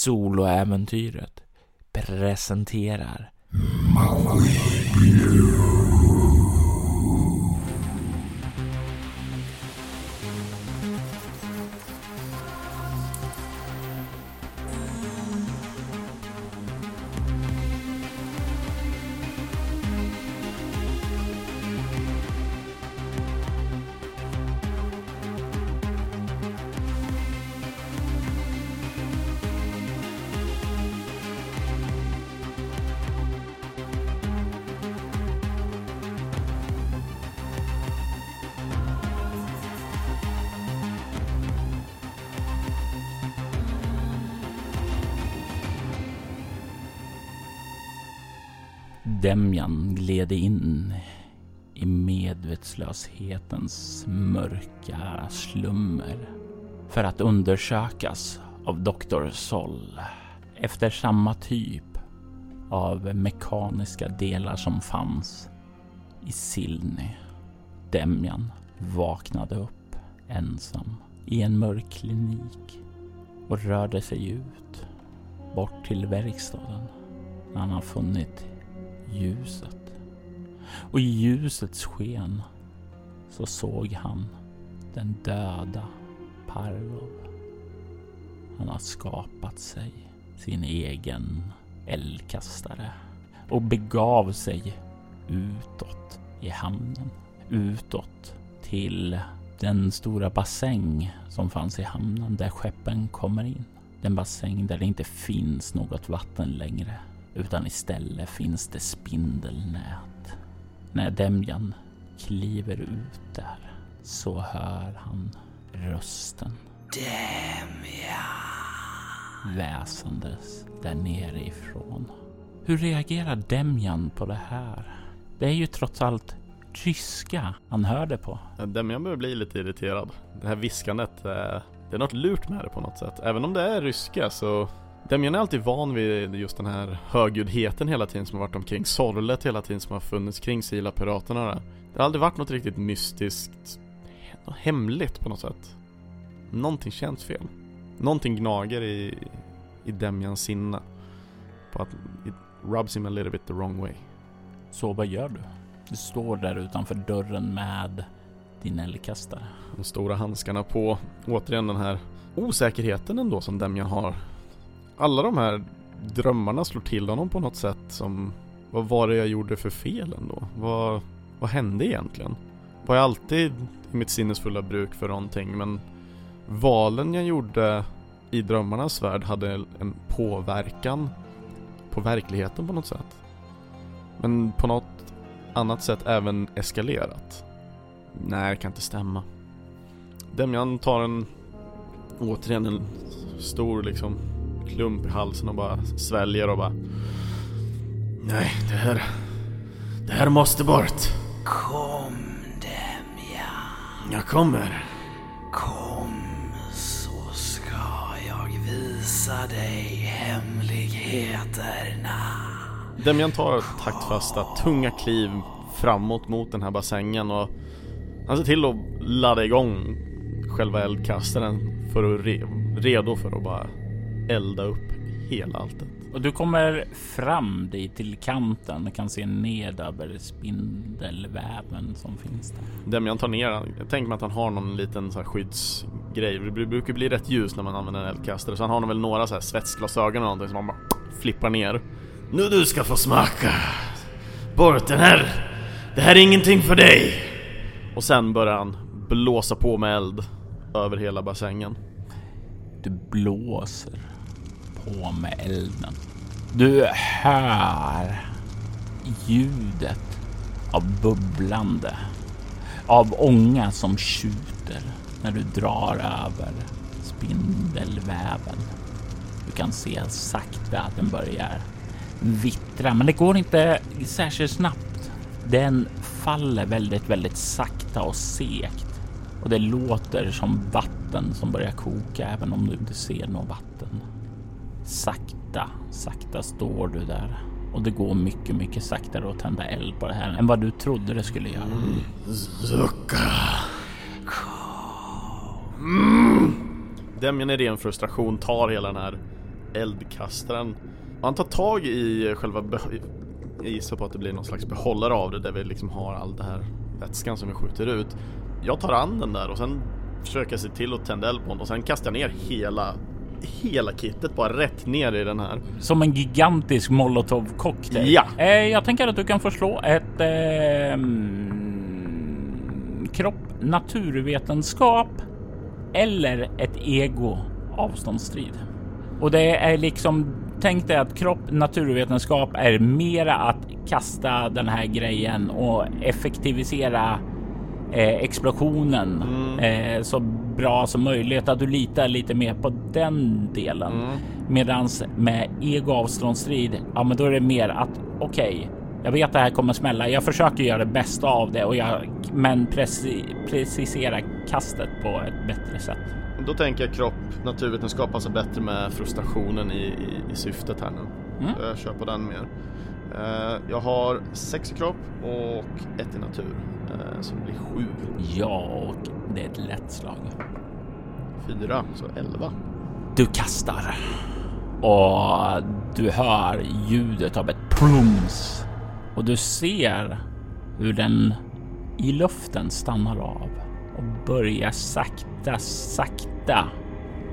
Soloäventyret presenterar Demjan gled in i medvetslöshetens mörka slummer för att undersökas av Dr. Sol efter samma typ av mekaniska delar som fanns i Silny. Demjan vaknade upp ensam i en mörk klinik och rörde sig ut bort till verkstaden när han har funnit ljuset. Och i ljusets sken så såg han den döda Parvov. Han har skapat sig sin egen eldkastare och begav sig utåt i hamnen. Utåt till den stora bassäng som fanns i hamnen där skeppen kommer in. Den bassäng där det inte finns något vatten längre utan istället finns det spindelnät. När Demjan kliver ut där så hör han rösten. Demjan. Väsandes där nere ifrån. Hur reagerar Demjan på det här? Det är ju trots allt ryska han hör det på. Demjan börjar bli lite irriterad. Det här viskandet, eh, det är något lurt med det på något sätt. Även om det är ryska så Demian är alltid van vid just den här högljuddheten hela tiden som har varit omkring sorlet hela tiden som har funnits kring Sila-piraterna. Det har aldrig varit något riktigt mystiskt, något hemligt på något sätt. Någonting känns fel. Någonting gnager i, i Demians sinne. På att it rubs him a little bit the wrong way. Så vad gör du? Du står där utanför dörren med din eldkastare. De stora handskarna på. Återigen den här osäkerheten ändå som Demian har alla de här drömmarna slår till honom på något sätt som Vad var det jag gjorde för fel ändå? Vad, vad hände egentligen? Var jag alltid i mitt sinnesfulla bruk för någonting men Valen jag gjorde i drömmarnas värld hade en påverkan på verkligheten på något sätt. Men på något annat sätt även eskalerat. Nej, det kan inte stämma. Demjan tar en återigen en stor liksom klump i halsen och bara sväljer och bara Nej, det här Det här måste bort Kom Demjan. Jag kommer Kom så ska jag visa dig hemligheterna. Demjan tar taktfasta, tunga kliv framåt mot den här bassängen och han ser till att ladda igång själva eldkastaren för att re redo för att bara elda upp hela alltet. Och du kommer fram dit till kanten och kan se ned över spindelväven som finns där. Demjan tar ner Jag tänker mig att han har någon liten så här skyddsgrej. Det brukar bli rätt ljus när man använder en eldkastare. Så han har väl några så här svetsglasögon eller någonting som man bara flippar ner. Nu du ska få smaka. Bort den här. Det här är ingenting för dig. Och sen börjar han blåsa på med eld över hela bassängen. Du blåser på med elden. Du hör ljudet av bubblande, av ånga som tjuter när du drar över spindelväven. Du kan se sakta att den börjar vittra, men det går inte särskilt snabbt. Den faller väldigt, väldigt sakta och segt och det låter som vatten som börjar koka även om du inte ser något vatten. Sakta, sakta står du där och det går mycket, mycket saktare att tända eld på det här än vad du trodde det skulle göra. Zucka. Mm. Demian i ren frustration tar hela den här eldkastaren. Han tar tag i själva, jag gissar på att det blir någon slags behållare av det där vi liksom har all det här vätskan som vi skjuter ut. Jag tar an den där och sen försöker jag se till att tända eld på den och sen kastar jag ner hela Hela kittet bara rätt ner i den här. Som en gigantisk molotovcocktail. Ja. Eh, jag tänker att du kan få slå ett eh, mm, kropp, naturvetenskap eller ett ego avståndsstrid. Och det är liksom Tänk dig att kropp, naturvetenskap är mera att kasta den här grejen och effektivisera eh, explosionen eh, så bra som möjligt. Att du litar lite mer på den delen. Medans med ego avståndsstrid, ja, men då är det mer att okej, jag vet att det här kommer smälla. Jag försöker göra det bästa av det och jag, men preci precisera kastet på ett bättre sätt. Då tänker jag kropp, naturvetenskap passar bättre med frustrationen i, i, i syftet här nu. Mm. Jag kör på den mer. Eh, jag har sex i kropp och ett i natur. Eh, så det blir sju. Ja, och det är ett lätt slag. Fyra, så elva. Du kastar och du hör ljudet av ett plums och du ser hur den i luften stannar av och börjar sakta, sakta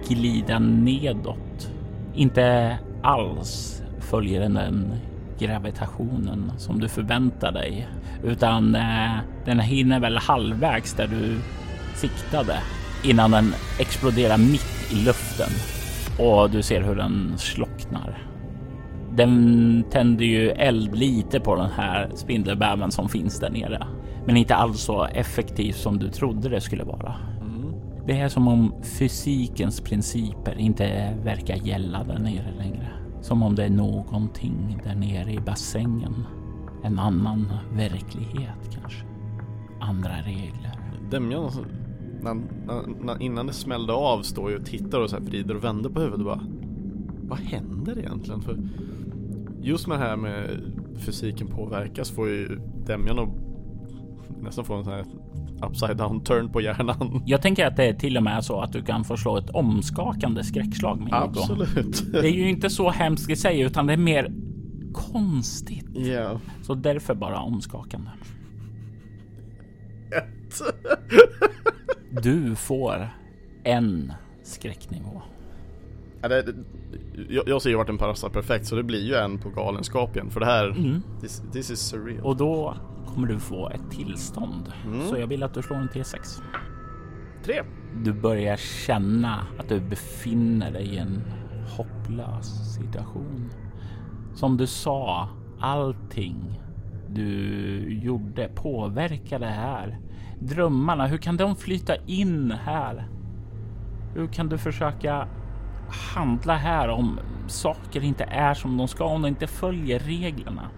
glida nedåt. Inte alls följer den den gravitationen som du förväntar dig, utan eh, den hinner väl halvvägs där du siktade innan den exploderar mitt i luften och du ser hur den slocknar. Den tänder ju eld lite på den här spindelbäven som finns där nere, men inte alls så effektivt som du trodde det skulle vara. Det är som om fysikens principer inte verkar gälla där nere längre. Som om det är någonting där nere i bassängen. En annan verklighet kanske. Andra regler. Demjan, alltså, när, när, när, innan det smällde av står ju och tittar och så här vrider och vänder på huvudet och bara Vad händer egentligen? För just med det här med fysiken påverkas får ju Demjan att nästan få en sån här upside down turn på hjärnan. Jag tänker att det är till och med så att du kan få slå ett omskakande skräckslag med ego. Absolut. Det är ju inte så hemskt i sig, utan det är mer konstigt. Ja. Så därför bara omskakande. Du får en skräcknivå. Ja, det, det, jag, jag ser ju vart en passar perfekt så det blir ju en på galenskap igen för det här Mm. this, this is surreal. Och då kommer du få ett tillstånd. Så jag vill att du slår en T6. Tre. Du börjar känna att du befinner dig i en hopplös situation. Som du sa, allting du gjorde påverkade det här. Drömmarna, hur kan de flyta in här? Hur kan du försöka handla här om saker inte är som de ska, om de inte följer reglerna?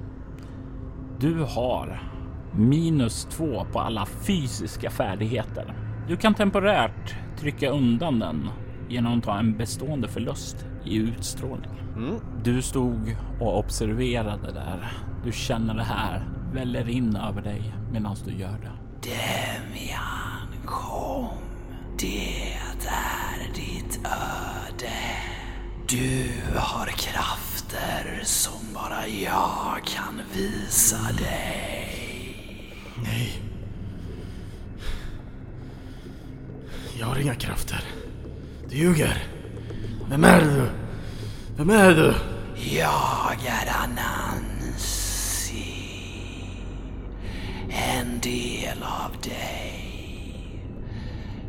Du har minus två på alla fysiska färdigheter. Du kan temporärt trycka undan den genom att ta en bestående förlust i utstrålning. Mm. Du stod och observerade där. Du känner det här väller in över dig medan du gör det. Demian, kom. Det är ditt öde. Du har krafter som bara jag kan visa dig. Nej. Jag har inga krafter. Du ljuger. Vem är du? Vem är du? Jag är Anansi. En del av dig.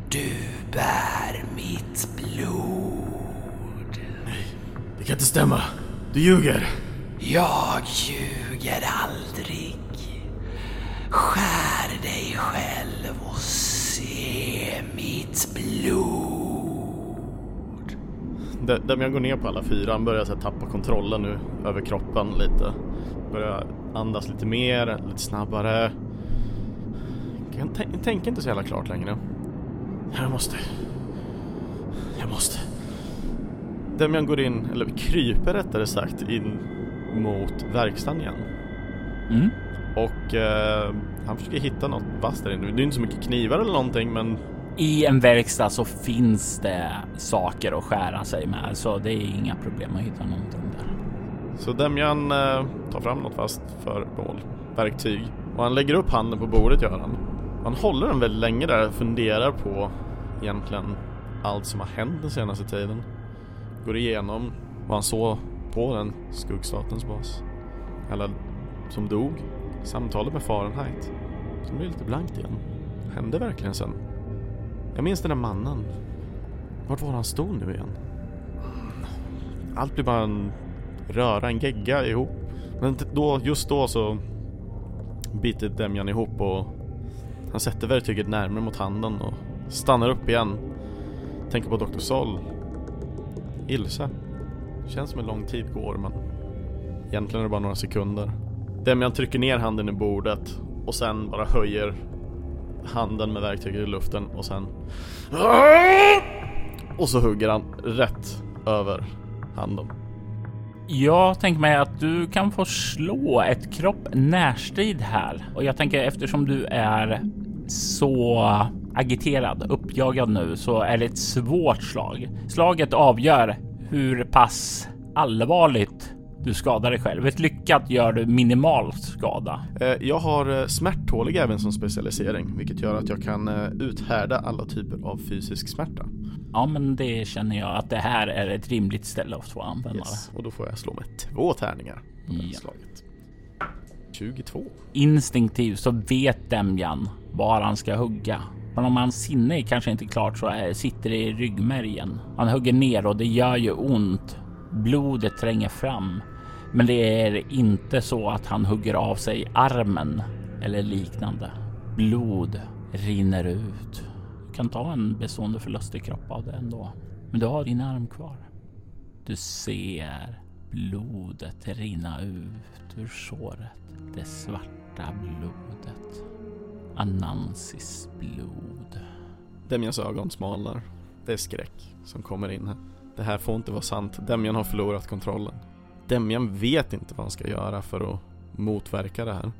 Du bär mitt blod. Det kan inte stämma. Du ljuger. Jag ljuger aldrig. Skär dig själv och se mitt blod. Där, jag går ner på alla fyra, han börjar så här, tappa kontrollen nu över kroppen lite. Börjar andas lite mer, lite snabbare. Jag tän- tänker inte så jävla klart längre. Jag måste. Jag måste. Demian går in, eller kryper rättare sagt, in mot verkstaden igen. Mm. Och eh, han försöker hitta något vasst där inne. Det är inte så mycket knivar eller någonting men I en verkstad så finns det saker att skära sig med, så det är inga problem att hitta någonting där. Så Demjan eh, tar fram något fast föremål, verktyg och han lägger upp handen på bordet gör han. Han håller den väldigt länge där och funderar på egentligen allt som har hänt den senaste tiden. Går igenom vad han såg på den skuggstatens bas. Alla som dog. Samtalet med Fahrenheit. Som blev lite blankt igen. Hände verkligen sen? Jag minns den där mannen. Vart var han stod nu igen? Allt blir bara en röra, en gegga ihop. Men då, just då så biter Demjan ihop och han sätter verktyget närmare mot handen och stannar upp igen. Tänker på Dr. Sol. Ilse. Känns som en lång tid går men egentligen är det bara några sekunder. Demian trycker ner handen i bordet och sen bara höjer handen med verktyget i luften och sen och så hugger han rätt över handen. Jag tänker mig att du kan få slå ett kropp närstrid här och jag tänker eftersom du är så agiterad, uppjagad nu så är det ett svårt slag. Slaget avgör hur pass allvarligt du skadar dig själv. Ett lyckat gör du minimal skada. Eh, jag har eh, smärttålig även som specialisering, vilket gör att jag kan eh, uthärda alla typer av fysisk smärta. Ja, men det känner jag att det här är ett rimligt ställe att få använda. Yes. Och då får jag slå med två tärningar på ja. slaget. 22. Instinktivt så vet Demjan var han ska hugga. Men om hans sinne är kanske inte klart så sitter det i ryggmärgen. Han hugger ner och det gör ju ont. Blodet tränger fram. Men det är inte så att han hugger av sig armen eller liknande. Blod rinner ut. Du kan ta en bestående förlust i kropp av det ändå. Men du har din arm kvar. Du ser blodet rinna ut ur såret. Det svarta blodet. Anansis blod. Demjans ögon smalnar. Det är skräck som kommer in här. Det här får inte vara sant. Demjan har förlorat kontrollen. Demjan vet inte vad han ska göra för att motverka det här.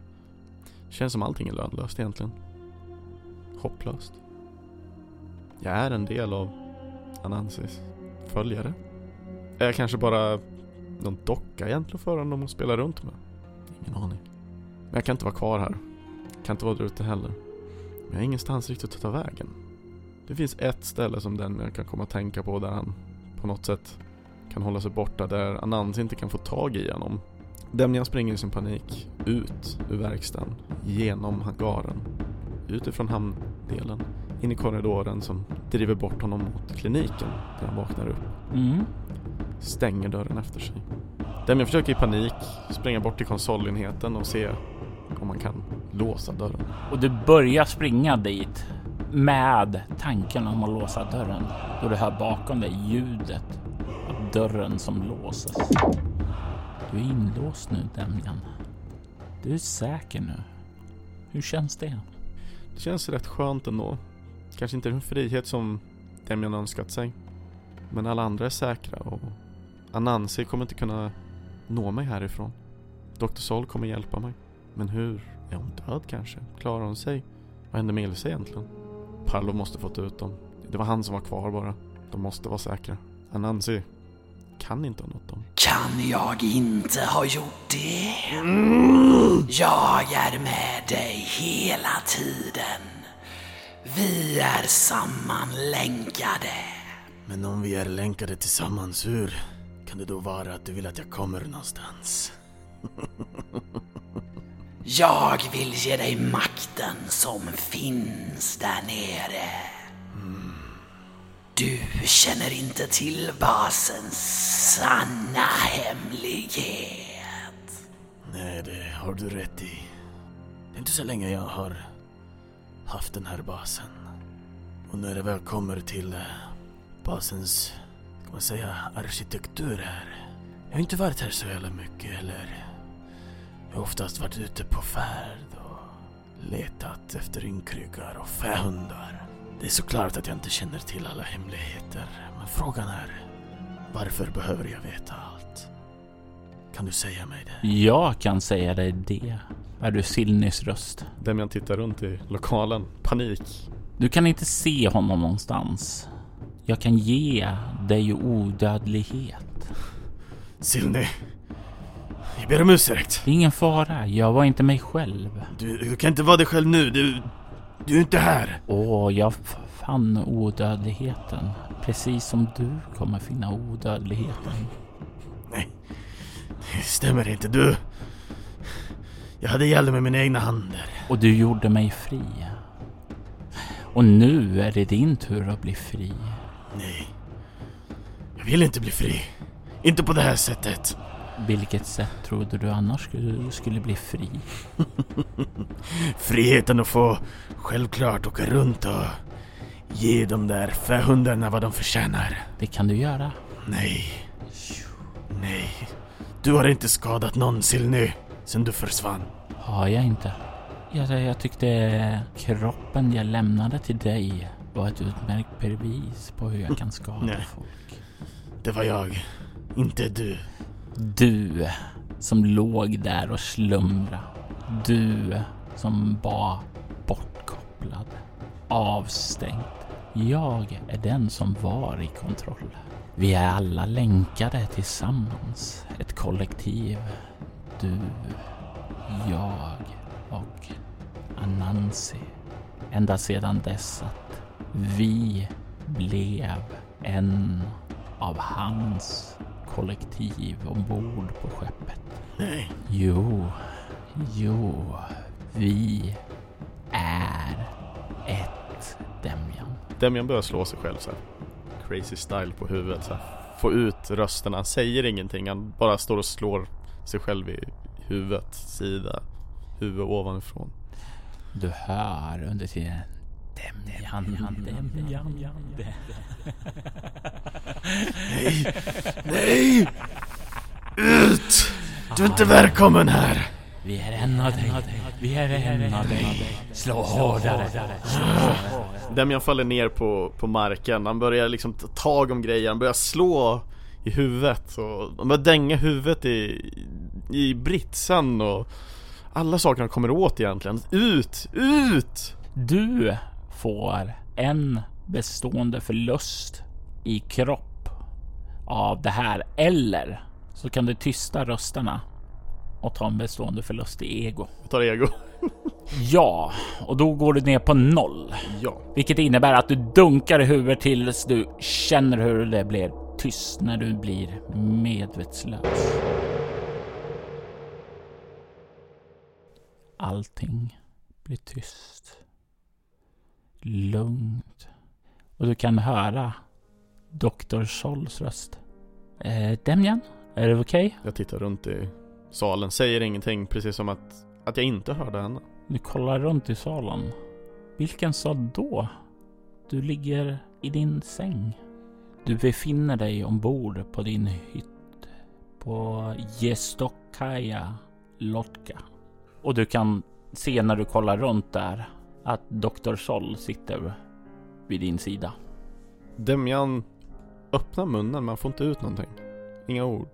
Känns som allting är lönlöst egentligen. Hopplöst. Jag är en del av Anansis följare. Är jag kanske bara någon docka egentligen för honom att spela runt med? Ingen aning. Men jag kan inte vara kvar här. Kan inte vara där ute heller. Men jag har ingenstans riktigt att ta vägen. Det finns ett ställe som den jag kan komma att tänka på där han på något sätt kan hålla sig borta där Anans inte kan få tag i honom. Demjan springer i sin panik ut ur verkstaden, genom hangaren, utifrån hamndelen, in i korridoren som driver bort honom mot kliniken där han vaknar upp. Mm. Stänger dörren efter sig. Demjan försöker i panik springa bort till konsolenheten och se om man kan låsa dörren. Och du börjar springa dit med tanken om att låsa dörren då du hör bakom dig ljudet dörren som låses. Du är inlåst nu, Demjan. Du är säker nu. Hur känns det? Det känns rätt skönt ändå. Kanske inte den frihet som Demjan önskat sig. Men alla andra är säkra och Anansi kommer inte kunna nå mig härifrån. Dr. Sol kommer hjälpa mig. Men hur? Är hon död kanske? Klarar hon sig? Vad hände med Ilse egentligen? Palo måste fått ut dem. Det var han som var kvar bara. De måste vara säkra. Anansi kan inte ha nått dem. Kan jag inte ha gjort det? Jag är med dig hela tiden. Vi är sammanlänkade. Men om vi är länkade tillsammans, hur kan det då vara att du vill att jag kommer någonstans? Jag vill ge dig makten som finns där nere. Du känner inte till basens sanna hemlighet. Nej, det har du rätt i. Det är inte så länge jag har haft den här basen. Och när det väl kommer till eh, basens, kan man säga, arkitektur här. Jag har inte varit här så jävla mycket eller jag har oftast varit ute på färd och letat efter ynkryggar och fähundar. Det är såklart att jag inte känner till alla hemligheter, men frågan är varför behöver jag veta allt? Kan du säga mig det? Jag kan säga dig det. hör du Silnys röst. Demian tittar runt i lokalen. Panik. Du kan inte se honom någonstans. Jag kan ge dig odödlighet. Silny. Jag ber om ursäkt. Det är ingen fara, jag var inte mig själv. Du, du kan inte vara dig själv nu. Du, du är inte här. Åh, jag fann odödligheten. Precis som du kommer finna odödligheten. Det stämmer inte. Du... Jag hade ihjäl dig med mina egna händer. Och du gjorde mig fri. Och nu är det din tur att bli fri. Nej. Jag vill inte bli fri. Inte på det här sättet. Vilket sätt trodde du annars skulle, skulle bli fri? Friheten att få självklart åka runt och ge de där fähundarna vad de förtjänar. Det kan du göra. Nej. Nej. Du har inte skadat någon Silny sen du försvann. Har jag inte. Jag, jag tyckte kroppen jag lämnade till dig var ett utmärkt bevis på hur jag kan skada folk. Det var jag. Inte du. Du som låg där och slumra. Du som var bortkopplad, avstängd. Jag är den som var i kontroll. Vi är alla länkade tillsammans. Ett kollektiv. Du, jag och Anansi. Ända sedan dess att vi blev en av hans kollektiv ombord på skeppet. Nej. Jo, jo, vi är ett Demjan. Demian börjar slå sig själv så här. Crazy style på huvudet så här. Få ut rösterna. Han säger ingenting. Han bara står och slår sig själv i huvudet. Sida. Huvud ovanifrån. Du hör under tiden Demjan, Demjan, Demjan. Nej. Nej. Ut! Du är inte välkommen här. Vi är en av dig, vi är en av dig. Slå hårdare. Demian faller ner på, på marken. Han börjar liksom ta tag om grejer. Han börjar slå i huvudet. Och han börjar dänga huvudet i, i britsen och alla saker han kommer åt egentligen. Ut! Ut! Du får en bestående förlust i kropp av det här. Eller så kan du tysta rösterna och ta en bestående förlust i ego. Jag tar ego. Ja, och då går du ner på noll. Ja. Vilket innebär att du dunkar i huvudet tills du känner hur det blir tyst när du blir medvetslös. Allting blir tyst. Lugnt. Och du kan höra Dr. Sols röst. Eh, Demjan, är det okej? Jag tittar runt i salen, säger ingenting precis som att, att jag inte hörde henne. Du kollar runt i salen. Vilken sal då? Du ligger i din säng. Du befinner dig ombord på din hytt på Gestokaya Lotka. Och du kan se när du kollar runt där att Dr. Sol sitter vid din sida. Demjan öppnar munnen men får inte ut någonting. Inga ord.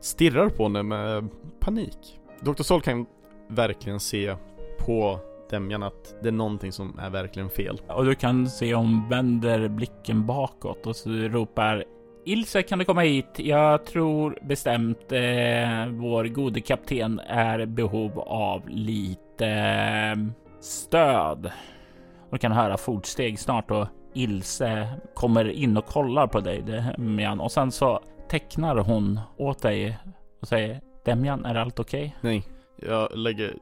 Stirrar på henne med panik. Dr. Sol kan verkligen se på Demjan att det är någonting som är verkligen fel. Och du kan se hon vänder blicken bakåt och så ropar Ilse kan du komma hit? Jag tror bestämt eh, vår gode kapten är behov av lite eh, stöd. Och du kan höra fotsteg snart och Ilse kommer in och kollar på dig Demjan och sen så tecknar hon åt dig och säger Demjan är allt okej? Nej, jag lägger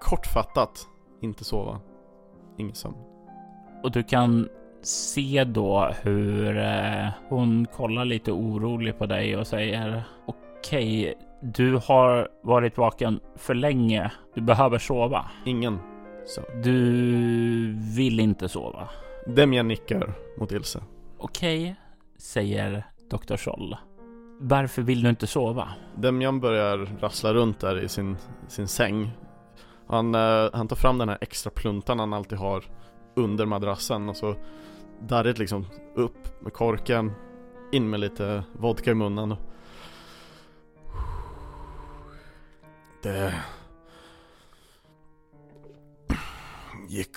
kortfattat inte sova. Ingen sömn. Och du kan se då hur eh, hon kollar lite orolig på dig och säger Okej, du har varit vaken för länge. Du behöver sova. Ingen sömn. Du vill inte sova. Demjan nickar mot Ilse. Okej, säger Dr. Scholl. Varför vill du inte sova? Demjan börjar rassla runt där i sin, sin säng. Han, eh, han tar fram den här extra pluntan han alltid har under madrassen och så darrigt liksom upp med korken, in med lite vodka i munnen. Det... gick.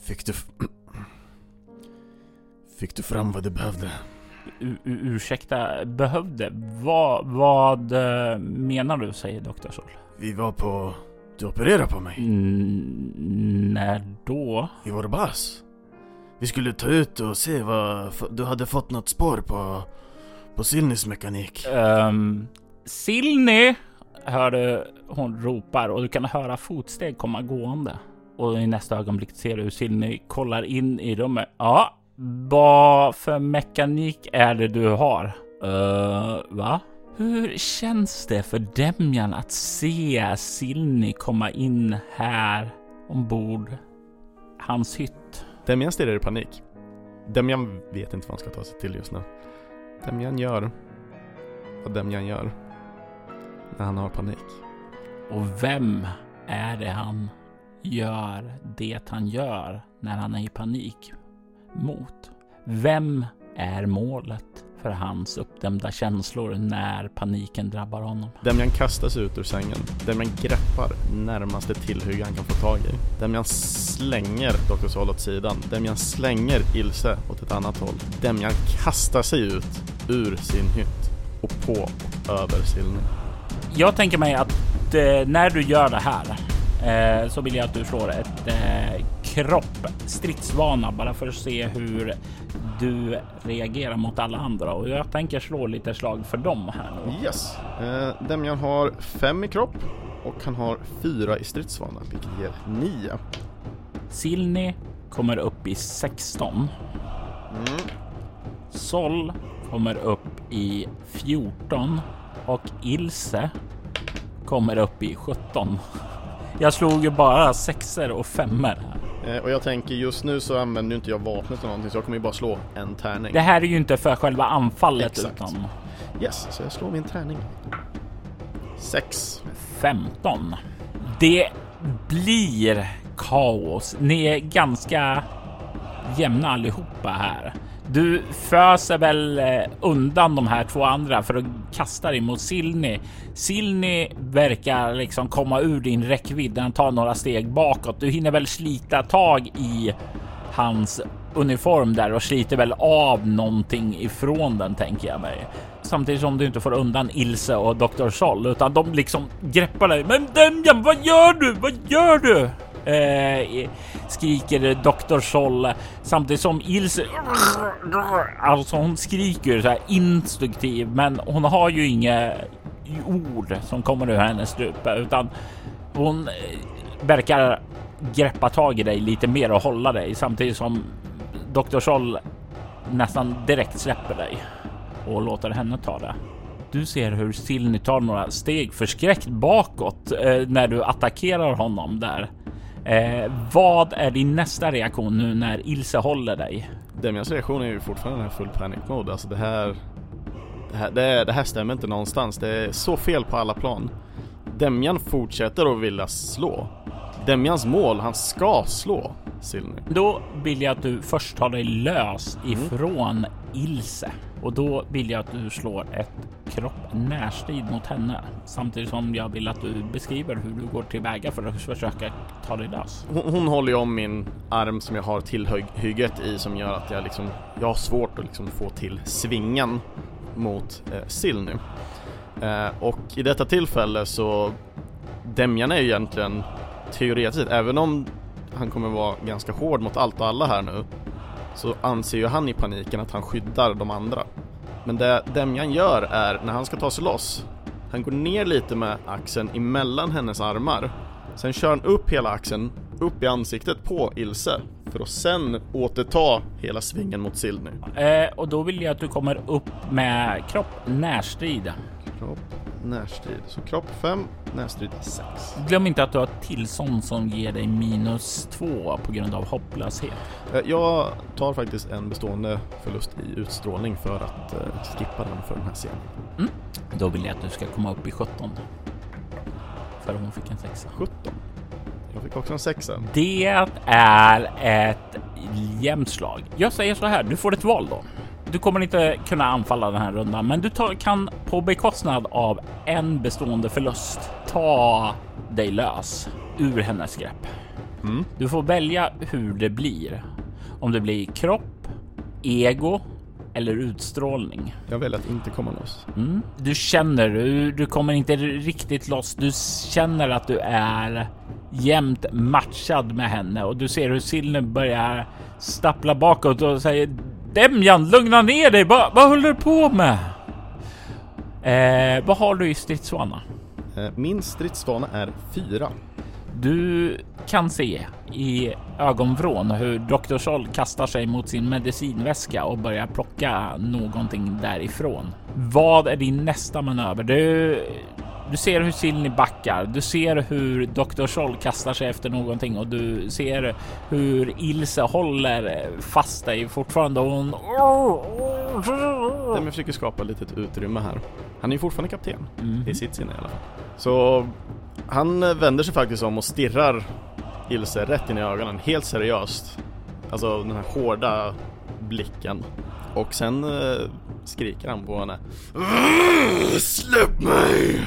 Fick du... Fick du fram vad du behövde? U ursäkta, behövde? Vad, vad eh, menar du? Säger Dr. Sol. Vi var på... Du opererade på mig. Mm, när då? I vår bas. Vi skulle ta ut och se vad... Du hade fått något spår på... På Silnys mekanik. Um, Silny! Hör du hon ropar och du kan höra fotsteg komma gående. Och i nästa ögonblick ser du hur Silny kollar in i rummet. Ja, vad för mekanik är det du har? Uh, va? Hur känns det för Demjan att se Silny komma in här ombord hans hytt? Demian stirrar i panik. Demian vet inte vad han ska ta sig till just nu. Demian gör vad Demian gör när han har panik. Och vem är det han gör det han gör när han är i panik mot? Vem är målet för hans uppdämda känslor när paniken drabbar honom? Demian kastas ut ur sängen. Demian greppar närmaste tillhygge han kan få tag i. Demian slänger Dr. Sol åt sidan. Demian slänger Ilse åt ett annat håll. Demian kastar sig ut ur sin hytt och på och över Silny. Jag tänker mig att eh, när du gör det här eh, så vill jag att du slår ett eh, kropp stridsvana bara för att se hur du reagerar mot alla andra och jag tänker slå lite slag för dem här nu. Yes. Eh, Demian har fem i kropp och han har fyra i stridsvana vilket ger nio. Silni kommer upp i 16. Mm. Sol kommer upp i 14 och Ilse kommer upp i 17. Jag slog ju bara sexer och femmer här. Eh, och jag tänker just nu så använder inte jag vapnet eller någonting så jag kommer ju bara slå en tärning. Det här är ju inte för själva anfallet Exakt. utan Yes, så jag slår min tärning. Sex. 15. Det blir kaos. Ni är ganska jämna allihopa här. Du föser väl eh, undan de här två andra för att kasta dig mot Silni. Silni verkar liksom komma ur din räckvidd. Han tar några steg bakåt. Du hinner väl slita tag i hans uniform där och sliter väl av någonting ifrån den tänker jag mig. Samtidigt som du inte får undan Ilse och Dr. Sol utan de liksom greppar dig. Men Demjan, vad gör du? Vad gör du? Eh, skriker Dr. Sol samtidigt som Ilse alltså hon skriker så här instinktiv men hon har ju inga ord som kommer ur hennes strupe utan hon eh, verkar greppa tag i dig lite mer och hålla dig samtidigt som Dr. Sol nästan direkt släpper dig och låter henne ta det. Du ser hur Silny tar några steg förskräckt bakåt eh, när du attackerar honom där. Eh, vad är din nästa reaktion nu när Ilse håller dig? Demians reaktion är ju fortfarande full panic mode. Alltså det här, det här, det, det här stämmer inte någonstans. Det är så fel på alla plan. Demian fortsätter att vilja slå. Demians mål, han ska slå Silny. Då vill jag att du först tar dig lös ifrån Ilse och då vill jag att du slår ett kropp närstrid mot henne samtidigt som jag vill att du beskriver hur du går tillväga för att försöka ta dig lös. Hon, hon håller ju om min arm som jag har tillhygget i som gör att jag liksom, jag har svårt att liksom få till svingen mot eh, Silny. Eh, och i detta tillfälle så Demjan är ju egentligen teoretiskt, även om han kommer vara ganska hård mot allt och alla här nu så anser ju han i paniken att han skyddar de andra. Men det Demjan gör är, när han ska ta sig loss, han går ner lite med axeln emellan hennes armar. Sen kör han upp hela axeln, upp i ansiktet på Ilse, för att sen återta hela svingen mot Silny. Eh, och då vill jag att du kommer upp med kropp närstrid. Kropp, närstrid. Så kropp 5, närstrid 6. Glöm inte att du har tillstånd som ger dig minus två på grund av hopplöshet. Eh, Jag tar faktiskt en bestående förlust i utstrålning för att eh, skippa den för den här scenen. Då vill jag att du ska komma upp i 17. För hon fick en sexa. 17. Jag fick också en sexa. Det är ett jämnt slag. Jag säger så här, du får ett val då. Du kommer inte kunna anfalla den här rundan, men du tar, kan på bekostnad av en bestående förlust ta dig lös ur hennes grepp. Mm. Du får välja hur det blir. Om det blir kropp, ego eller utstrålning. Jag väljer att inte komma loss. Mm. Du känner, du, du kommer inte riktigt loss. Du känner att du är jämnt matchad med henne och du ser hur Sillen börjar stappla bakåt och säger Demjan, lugna ner dig. Va, vad håller du på med? Eh, vad har du i stridsvana? Eh, Min stridsvana är fyra. Du kan se i ögonvrån hur Dr. Scholl kastar sig mot sin medicinväska och börjar plocka någonting därifrån. Vad är din nästa manöver? Du, du ser hur Silni backar. Du ser hur Dr. Scholl kastar sig efter någonting och du ser hur Ilse håller fast dig fortfarande. Och hon... Den försöker skapa lite utrymme här. Han är ju fortfarande kapten. Mhm. I sitt sinne i alla fall. Så han vänder sig faktiskt om och stirrar Ilse rätt in i ögonen, helt seriöst. Alltså den här hårda blicken. Och sen eh, skriker han på henne. Släpp mig!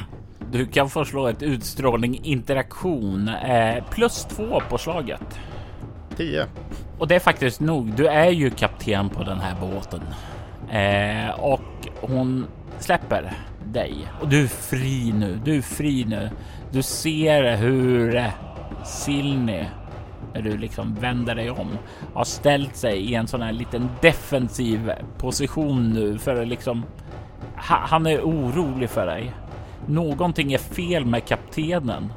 Du kan få slå ett utstrålning interaktion eh, plus två på slaget. 10. Och det är faktiskt nog. Du är ju kapten på den här båten eh, och hon släpper dig och du är fri nu. Du är fri nu. Du ser hur eh, Silny när du liksom vänder dig om har ställt sig i en sån här liten defensiv position nu för att liksom ha, han är orolig för dig. Någonting är fel med kaptenen.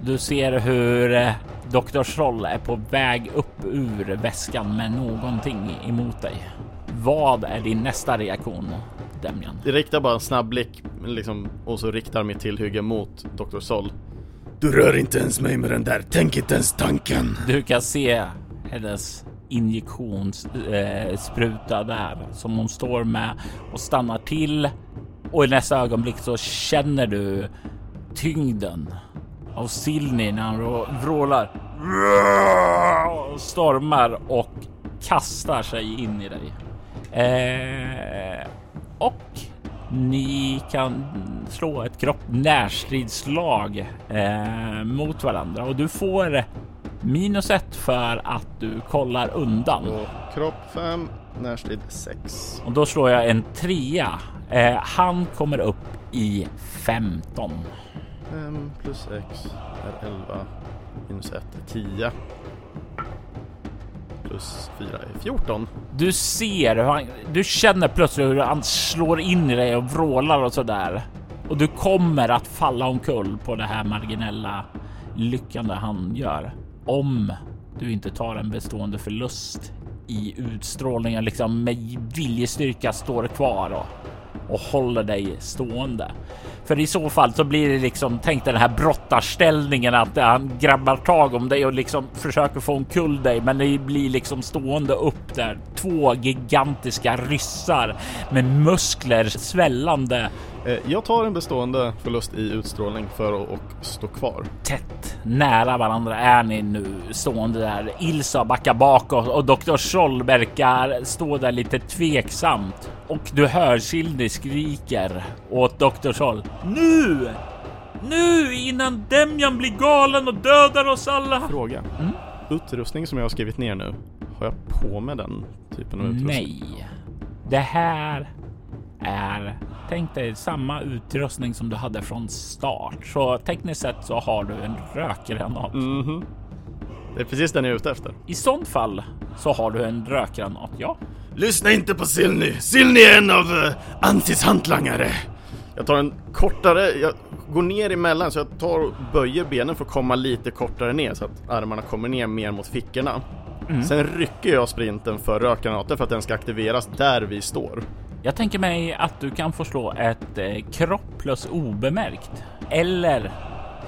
Du ser hur eh, Dr. Scholl är på väg upp ur väskan med någonting emot dig. Vad är din nästa reaktion, Demjan? Det riktar bara en snabb blick liksom, och så riktar mitt tillhygge mot Dr. Sol. Du rör inte ens mig med den där, tänk inte ens tanken. Du kan se hennes injektionsspruta eh, där som hon står med och stannar till. Och i nästa ögonblick så känner du tyngden av Silni när han vrålar och stormar och kastar sig in i dig. Eh, och ni kan slå ett kropp närstridslag eh, mot varandra och du får minus ett för att du kollar undan. Och kropp 5, närstrid 6. Och då slår jag en trea. Eh, han kommer upp i 15. 5 plus 6 är 11. Minus 1 är 10. Plus 4 är 14. Du ser hur han, du känner plötsligt hur han slår in i dig och vrålar och så där. Och du kommer att falla omkull på det här marginella lyckande han gör. Om du inte tar en bestående förlust i utstrålningen, liksom med viljestyrka står kvar och, och håller dig stående. För i så fall så blir det liksom, tänk dig den här brottarställningen att han grabbar tag om dig och liksom försöker få omkull dig, men det blir liksom stående upp där. Två gigantiska ryssar med muskler svällande jag tar en bestående förlust i utstrålning för att stå kvar. tätt nära varandra är ni nu stående där. Ilsa backar bakåt och Dr. Scholl verkar stå där lite tveksamt. Och du hör Sildi skriker åt Dr. Scholl. Nu! Nu innan Demjan blir galen och dödar oss alla! Fråga. Mm. Utrustning som jag har skrivit ner nu. Har jag på med den typen av utrustning? Nej. Det här är, tänk dig samma utrustning som du hade från start. Så tekniskt sett så har du en rökgranat. Mhm. Det är precis den jag är ute efter. I sånt fall så har du en rökgranat, ja. Lyssna inte på Silny, Silny är en av uh, Antis hantlangare. Jag tar en kortare, jag går ner emellan så jag tar och böjer benen för att komma lite kortare ner så att armarna kommer ner mer mot fickorna. Sen rycker jag sprinten för rökgranaten för att den ska aktiveras där vi står. Jag tänker mig att du kan få slå ett eh, kropp plus obemärkt. Eller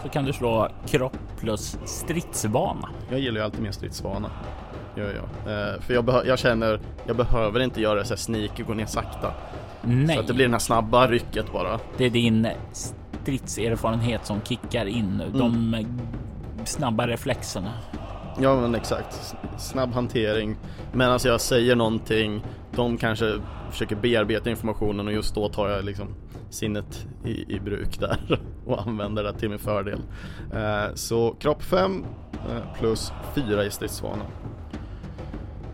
så kan du slå kropp plus stridsvana. Jag gillar ju alltid mer stridsvana. Gör jag. Eh, för jag, jag känner, jag behöver inte göra så här sneaky, gå ner sakta. Nej, Så att det blir det här snabba rycket bara. det är din stridserfarenhet som kickar in nu. De eh, snabba reflexerna. Ja men exakt. Snabb hantering. Medan alltså, jag säger någonting, de kanske försöker bearbeta informationen och just då tar jag liksom sinnet i, i bruk där och använder det till min fördel. Eh, så kropp 5, eh, plus 4 i stridsvana.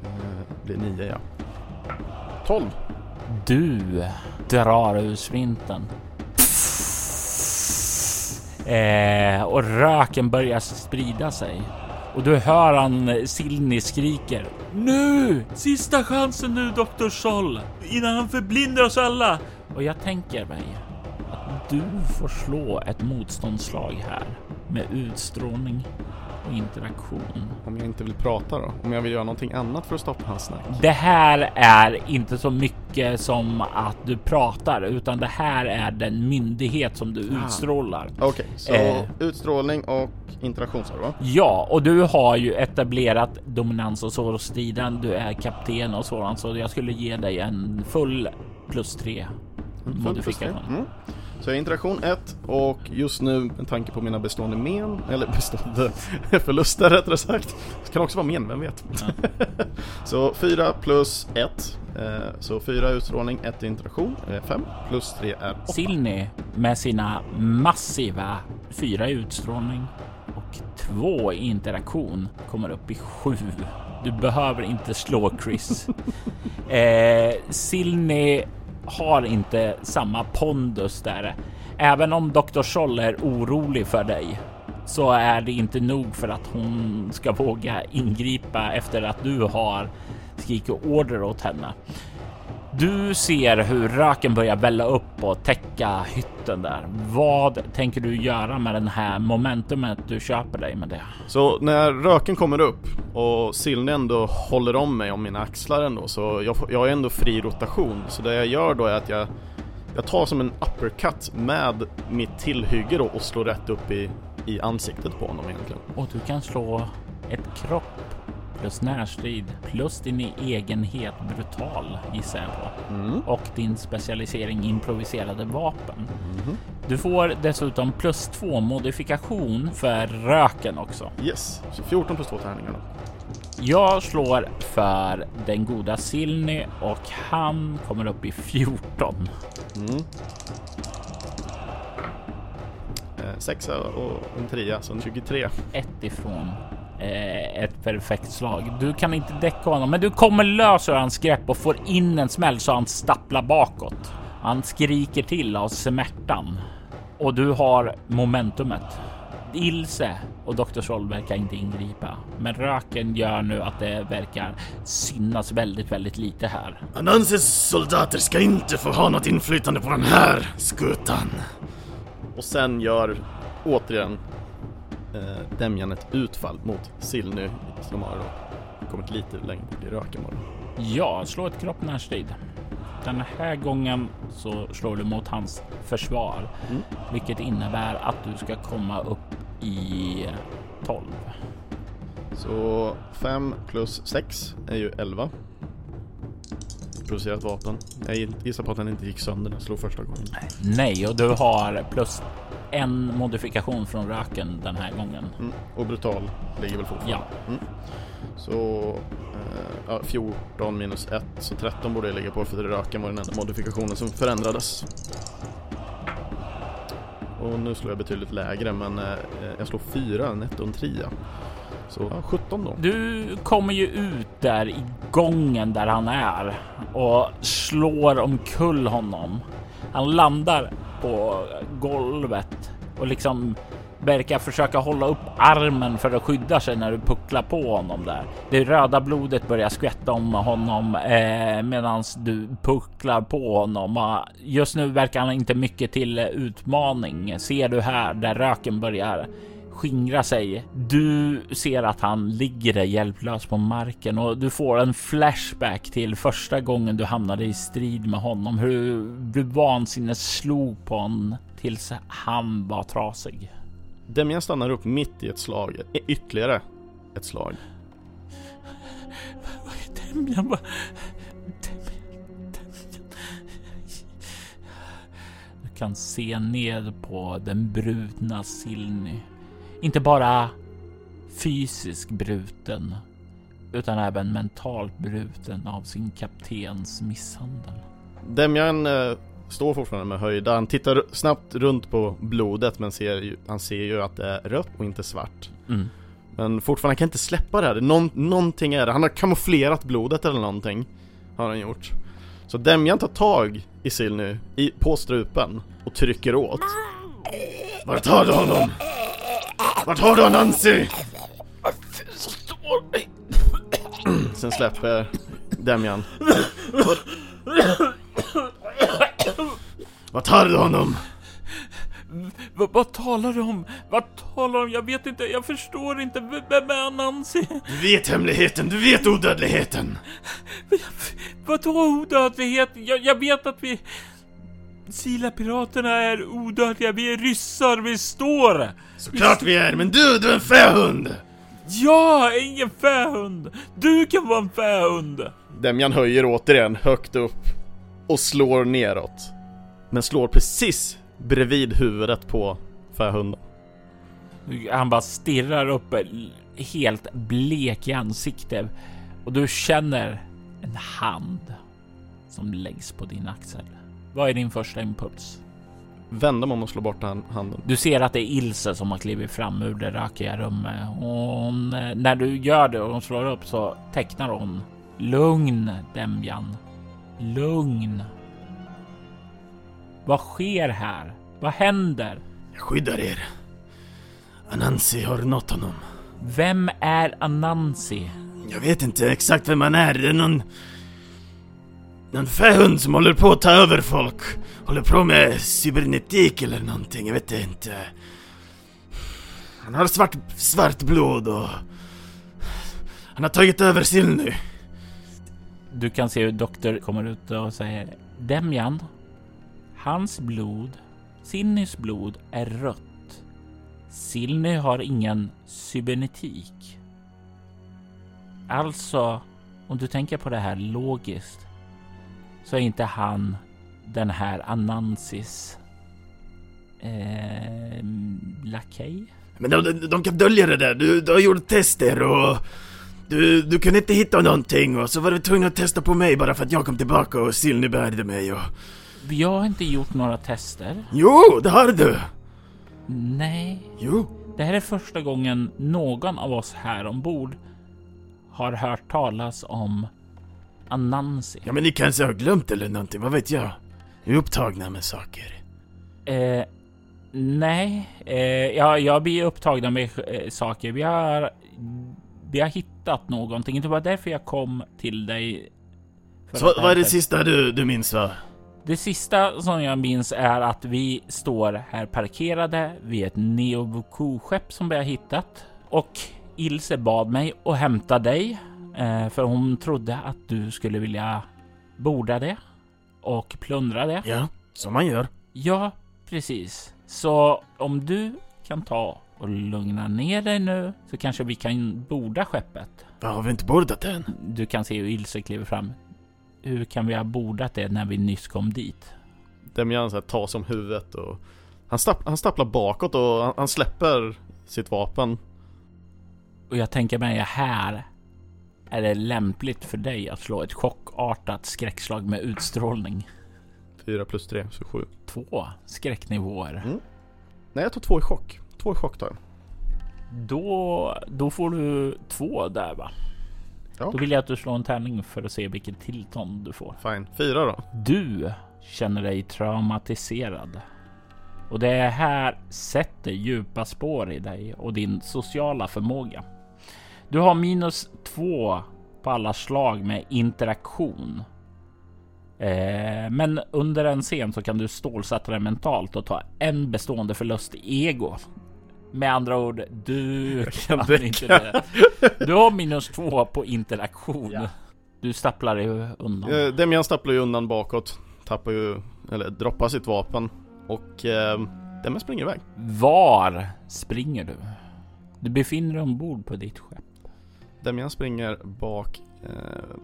Eh, blir 9 ja. 12. Du drar ur svinten. Eh, och röken börjar sprida sig. Och du hör han eh, Silni skriker. Nu! Sista chansen nu, Dr. Sol! Innan han förblindar oss alla! Och jag tänker mig att du får slå ett motståndslag här med utstrålning och interaktion. Om jag inte vill prata då? Om jag vill göra någonting annat för att stoppa hans snack? Det här är inte så mycket som att du pratar, utan det här är den myndighet som du Ah. utstrålar. Okej, så Eh. utstrålning och interaktion sa du va? Ja, och du har ju etablerat dominans och så striden. Du är kapten och sådant, så jag skulle ge dig en full plus tre Full plus tre. modifikation. Mm. Så jag har interaktion 1 och just nu med tanke på mina bestående men, eller bestående förluster rättare sagt. Det kan också vara men, vem vet? så 4 plus 1. Eh, så 4 utstrålning, 1 interaktion, 5 plus 3 är 8. Silni med sina massiva fyra i utstrålning och två i interaktion kommer upp i sju. Du behöver inte slå Chris. eh, Silni har inte samma pondus där. Även om Dr. Scholl är orolig för dig så är det inte nog för att hon ska våga ingripa efter att du har skrikit order åt henne. Du ser hur röken börjar välla upp och täcka hytten där. Vad tänker du göra med den här momentumet du köper dig med det? Så när röken kommer upp och Silne ändå håller om mig om mina axlar ändå så jag, jag har ändå fri rotation. Så det jag gör då är att jag, jag tar som en uppercut med mitt tillhygge då och slår rätt upp i, i ansiktet på honom egentligen. Och du kan slå ett kropp plus närstrid plus din egenhet brutal gissar jag på. Mm. Och din specialisering improviserade vapen. Du får dessutom plus två modifikation för röken också. Yes, så 14 plus 2 tärningar då. Jag slår för den goda Silny och han kommer upp i 14. Mm. Eh, sexa och en trea, så en 23. Ett ifrån ett perfekt slag. Du kan inte täcka honom, men du kommer lös ur hans grepp och får in en smäll så han stapplar bakåt. Han skriker till av smärtan och du har momentumet. Ilse och Dr. Sol verkar inte ingripa, men röken gör nu att det verkar synas väldigt, väldigt lite här. Ananses soldater ska inte få ha något inflytande på den här skutan. Och sen gör återigen eh, Demjan ett utfall mot Silny som har kommit lite längre bort i röken. Ja, slå ett kropp närstrid. Den här gången så slår du mot hans försvar, Mm. vilket innebär att du ska komma upp i 12. Så 5 plus 6 är ju 11. Producerat vapen. Jag gissar på att den inte gick sönder när jag slog första gången. Nej, och du har plus en modifikation från röken den här gången. Mm. Och brutal ligger väl fortfarande. Ja. Mm. Så eh, ja, 14 minus 1, så 13 borde jag ligga på för röken var den enda modifikationen som förändrades. Och nu slår jag betydligt lägre men eh, jag slår 4 netto en trea. Så ja, 17 då. Du kommer ju ut där i gången där han är och slår omkull honom. Han landar på golvet och liksom verkar försöka hålla upp armen för att skydda sig när du pucklar på honom där. Det röda blodet börjar skvätta om honom eh, medan du pucklar på honom. Ah, just nu verkar han inte mycket till utmaning. Ser du här där röken börjar skingra sig. Du ser att han ligger där hjälplös på marken och du får en flashback till första gången du hamnade i strid med honom. Hur du vansinnes slog på honom tills han var trasig. Demian stannar upp mitt i ett slag, y- ytterligare ett slag. Demian. Du kan se ned på den brutna Silny. Inte bara fysiskt bruten utan även mentalt bruten av sin kaptens misshandel. Demian eh, står fortfarande med höjda, han tittar snabbt runt på blodet men ser ju, han ser ju att det är rött och inte svart. Mm. Men fortfarande, han kan inte släppa det här. Någon, någonting är det. Han har kamouflerat blodet eller någonting. Har han gjort. Så Demjan tar tag i Silny i, på strupen och trycker åt. Vart har du honom? Vart har du Nancy? Sen släpper Demjan. Vart har du honom? V vad talar du om? Vad talar du om? Jag vet inte, jag förstår inte. V vem är Nancy? Du vet hemligheten, du vet odödligheten. Vadå odödlighet? Jag, jag vet att vi... Sila-piraterna är odödliga, vi är ryssar, vi står! Såklart vi är, men du, du är en fähund! Jag är ingen fähund! Du kan vara en fähund! Demjan höjer återigen högt upp och slår neråt. Men slår precis bredvid huvudet på fähunden. Han bara stirrar upp helt blek i ansiktet och du känner en hand som läggs på din axel. Vad är din första impuls? Vända mig om och slå bort han, handen. Du ser att det är Ilse som har klivit fram ur det rökiga rummet. Hon, när du gör det och hon slår upp så tecknar hon Lugn Demjan. Lugn. Vad sker här? Vad händer? Jag skyddar er. Anansi har nått honom. Vem är Anansi? Jag vet inte exakt vem han är. Det är någon... Någon fähund som håller på att ta över folk. Håller på med cybernetik eller någonting, jag vet inte. Han har svart, svart blod och... Han har tagit över Silny. Du kan se hur doktor kommer ut och säger Demjan, hans blod, Sinnys blod är rött. Silny har ingen cybernetik. Alltså, om du tänker på det här logiskt så är inte han den här Anansis eh, lakej. Men de, de, de kan dölja det där. Du, du har gjort tester och... Du, du kunde inte hitta någonting och så var du tvungen att testa på mig bara för att jag kom tillbaka och Silny bärde mig och... Jag har inte gjort några tester. Jo, det har du! Nej. Jo. Det här är första gången någon av oss här ombord har hört talas om Anansi. Ja men ni kanske har glömt eller någonting, vad vet jag? Vi är upptagna med saker. Eh, nej, eh, ja, jag blir upptagna med eh, saker. Vi har, vi har hittat någonting. Det var därför jag kom till dig. Så vad är det sista du, du minns va? Det sista som jag minns är att vi står här parkerade vid ett Neovuku-skepp som vi har hittat och Ilse bad mig att hämta dig för hon trodde att du skulle vilja borda det och plundra det. Ja, som man gör. Ja, precis. Så om du kan ta och lugna ner dig nu så kanske vi kan borda skeppet. Va, har vi inte bordat än? Du kan se hur Ilse kliver fram. Hur kan vi ha bordat det när vi nyss kom dit? Demian så här tar som huvudet och han, stapp, han stapplar bakåt och han, han släpper sitt vapen. Och jag tänker mig här är det lämpligt för dig att slå ett chockartat skräckslag med utstrålning. 4 plus 3, så 7. Två skräcknivåer. Mm. Nej, jag tar två i chock. Två i chock tar jag. Då, då får du två där va? Ja. Då vill jag att du slår en tärning för att se vilket tillstånd du får. Fine. Fyra då. Du känner dig traumatiserad. Och det här sätter djupa spår i dig och din sociala förmåga. Du har minus två på alla slag med interaktion. Eh, men under en scen så kan du stålsätta dig mentalt och ta en bestående förlust i ego. Med andra ord, du kan räcka. inte det. Du har minus två på interaktion. Du stapplar dig undan. Eh, Demian stapplar ju undan bakåt. Tappar ju, eller droppar sitt vapen. Och eh, Demian springer iväg. Var springer du? Du befinner dig ombord på ditt skepp. Demian springer bak eh,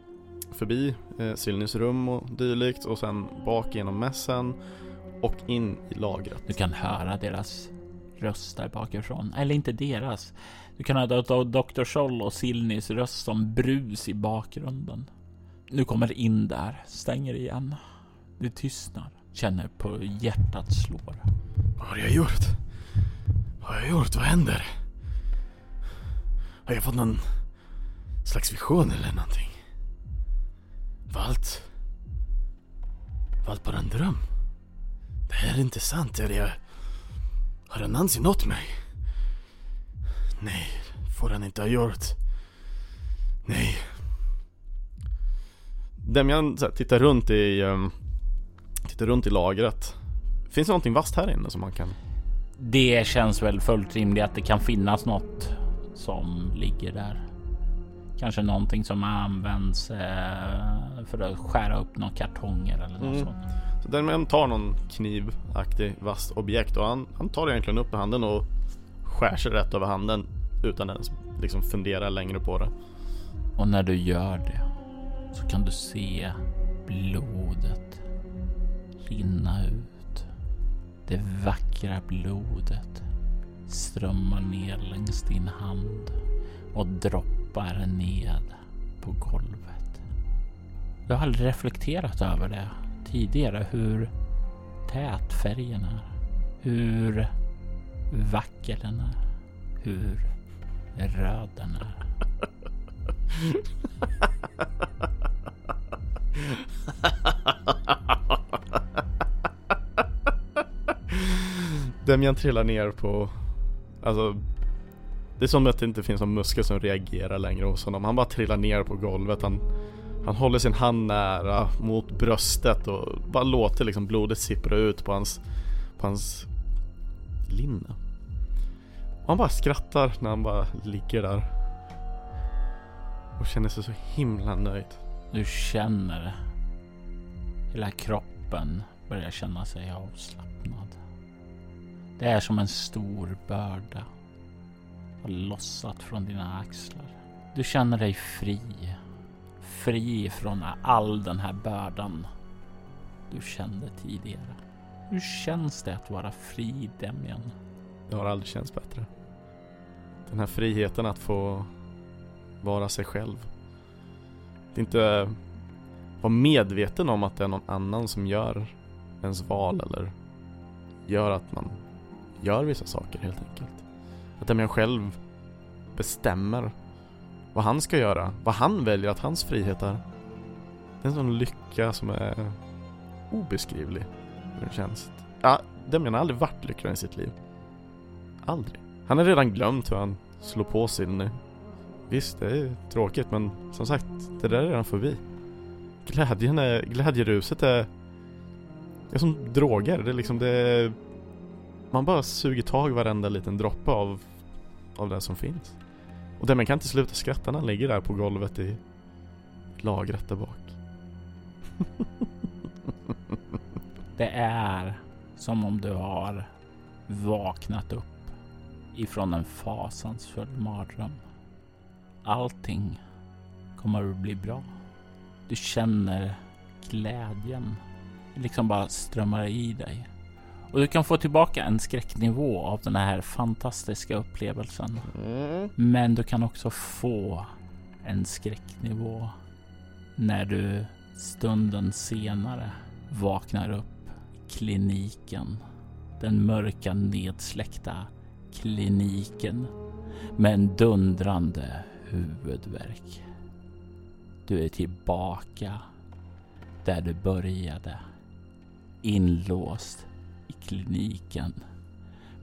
förbi eh, Silnys rum och dylikt och sen bak genom mässen och in i lagret. Du kan höra deras röster bakifrån. Eller inte deras. Du kan höra Dr. Scholl och Silnys röst som brus i bakgrunden. Du kommer in där, stänger igen. Du tystnar. Känner på hjärtat slår. Vad har jag gjort? Vad har jag gjort? Vad händer? Har jag fått någon slags vision eller någonting? Var allt... Var allt bara en dröm? Det här är inte sant. Är det... Har Anansi nått mig? Nej, får han inte ha gjort. Nej. Demian så här, tittar runt i um, Tittar runt i lagret Finns det någonting vasst här inne som man kan Det känns väl fullt rimligt att det kan finnas något som ligger där. Kanske någonting som används eh, för att skära upp några kartonger eller något Mm. sånt. Så Demian tar någon knivaktig vasst objekt och han, han tar egentligen upp i handen och skär sig rätt över handen utan ens liksom fundera längre på det. Och när du gör det så kan du se blodet rinna ut. Det vackra blodet strömmar ner längs din hand och droppar ned på golvet. Du har aldrig reflekterat över det tidigare, hur tät färgen är, hur vacker den är, hur röd den är. Demian trillar ner på Alltså det är som att det inte finns någon muskel som reagerar längre hos honom. Han bara trillar ner på golvet. Han, han håller sin hand nära mot bröstet och bara låter liksom blodet sippra ut på hans På hans linne. Och han bara skrattar när han bara ligger där. Och känner sig så himla nöjd. Du känner hela kroppen börjar känna sig avslappnad. Det är som en stor börda har lossat från dina axlar. Du känner dig fri. Fri från all den här bördan du kände tidigare. Hur känns det att vara fri, Demian? Det har aldrig känts bättre. Den här friheten att få vara sig själv. Att inte vara medveten om att det är någon annan som gör ens val eller gör att man gör vissa saker helt enkelt. Att Demian själv bestämmer vad han ska göra, vad han väljer att hans frihet är. Det är en sån lycka som är obeskrivlig. Hur det känns. Ja, Demian har aldrig varit lyckligare i sitt liv. Aldrig. Han har redan glömt hur han slår på sin... Visst, det är tråkigt men som sagt, det där är redan förbi. Glädjen är, glädjeruset är... Det är som droger. Det är liksom det... är... Man bara suger tag i varenda liten droppe av, av det som finns. Och man kan inte sluta skratta när han ligger där på golvet i lagret där bak. Det är som om du har vaknat upp ifrån en fasansfull mardröm. Allting kommer att bli bra. Du känner glädjen liksom bara strömmar i dig. Och du kan få tillbaka en skräcknivå av den här fantastiska upplevelsen. Men du kan också få en skräcknivå när du stunden senare vaknar upp i kliniken. Den mörka nedsläckta kliniken med en dundrande huvudvärk. Du är tillbaka där du började. Inlåst kliniken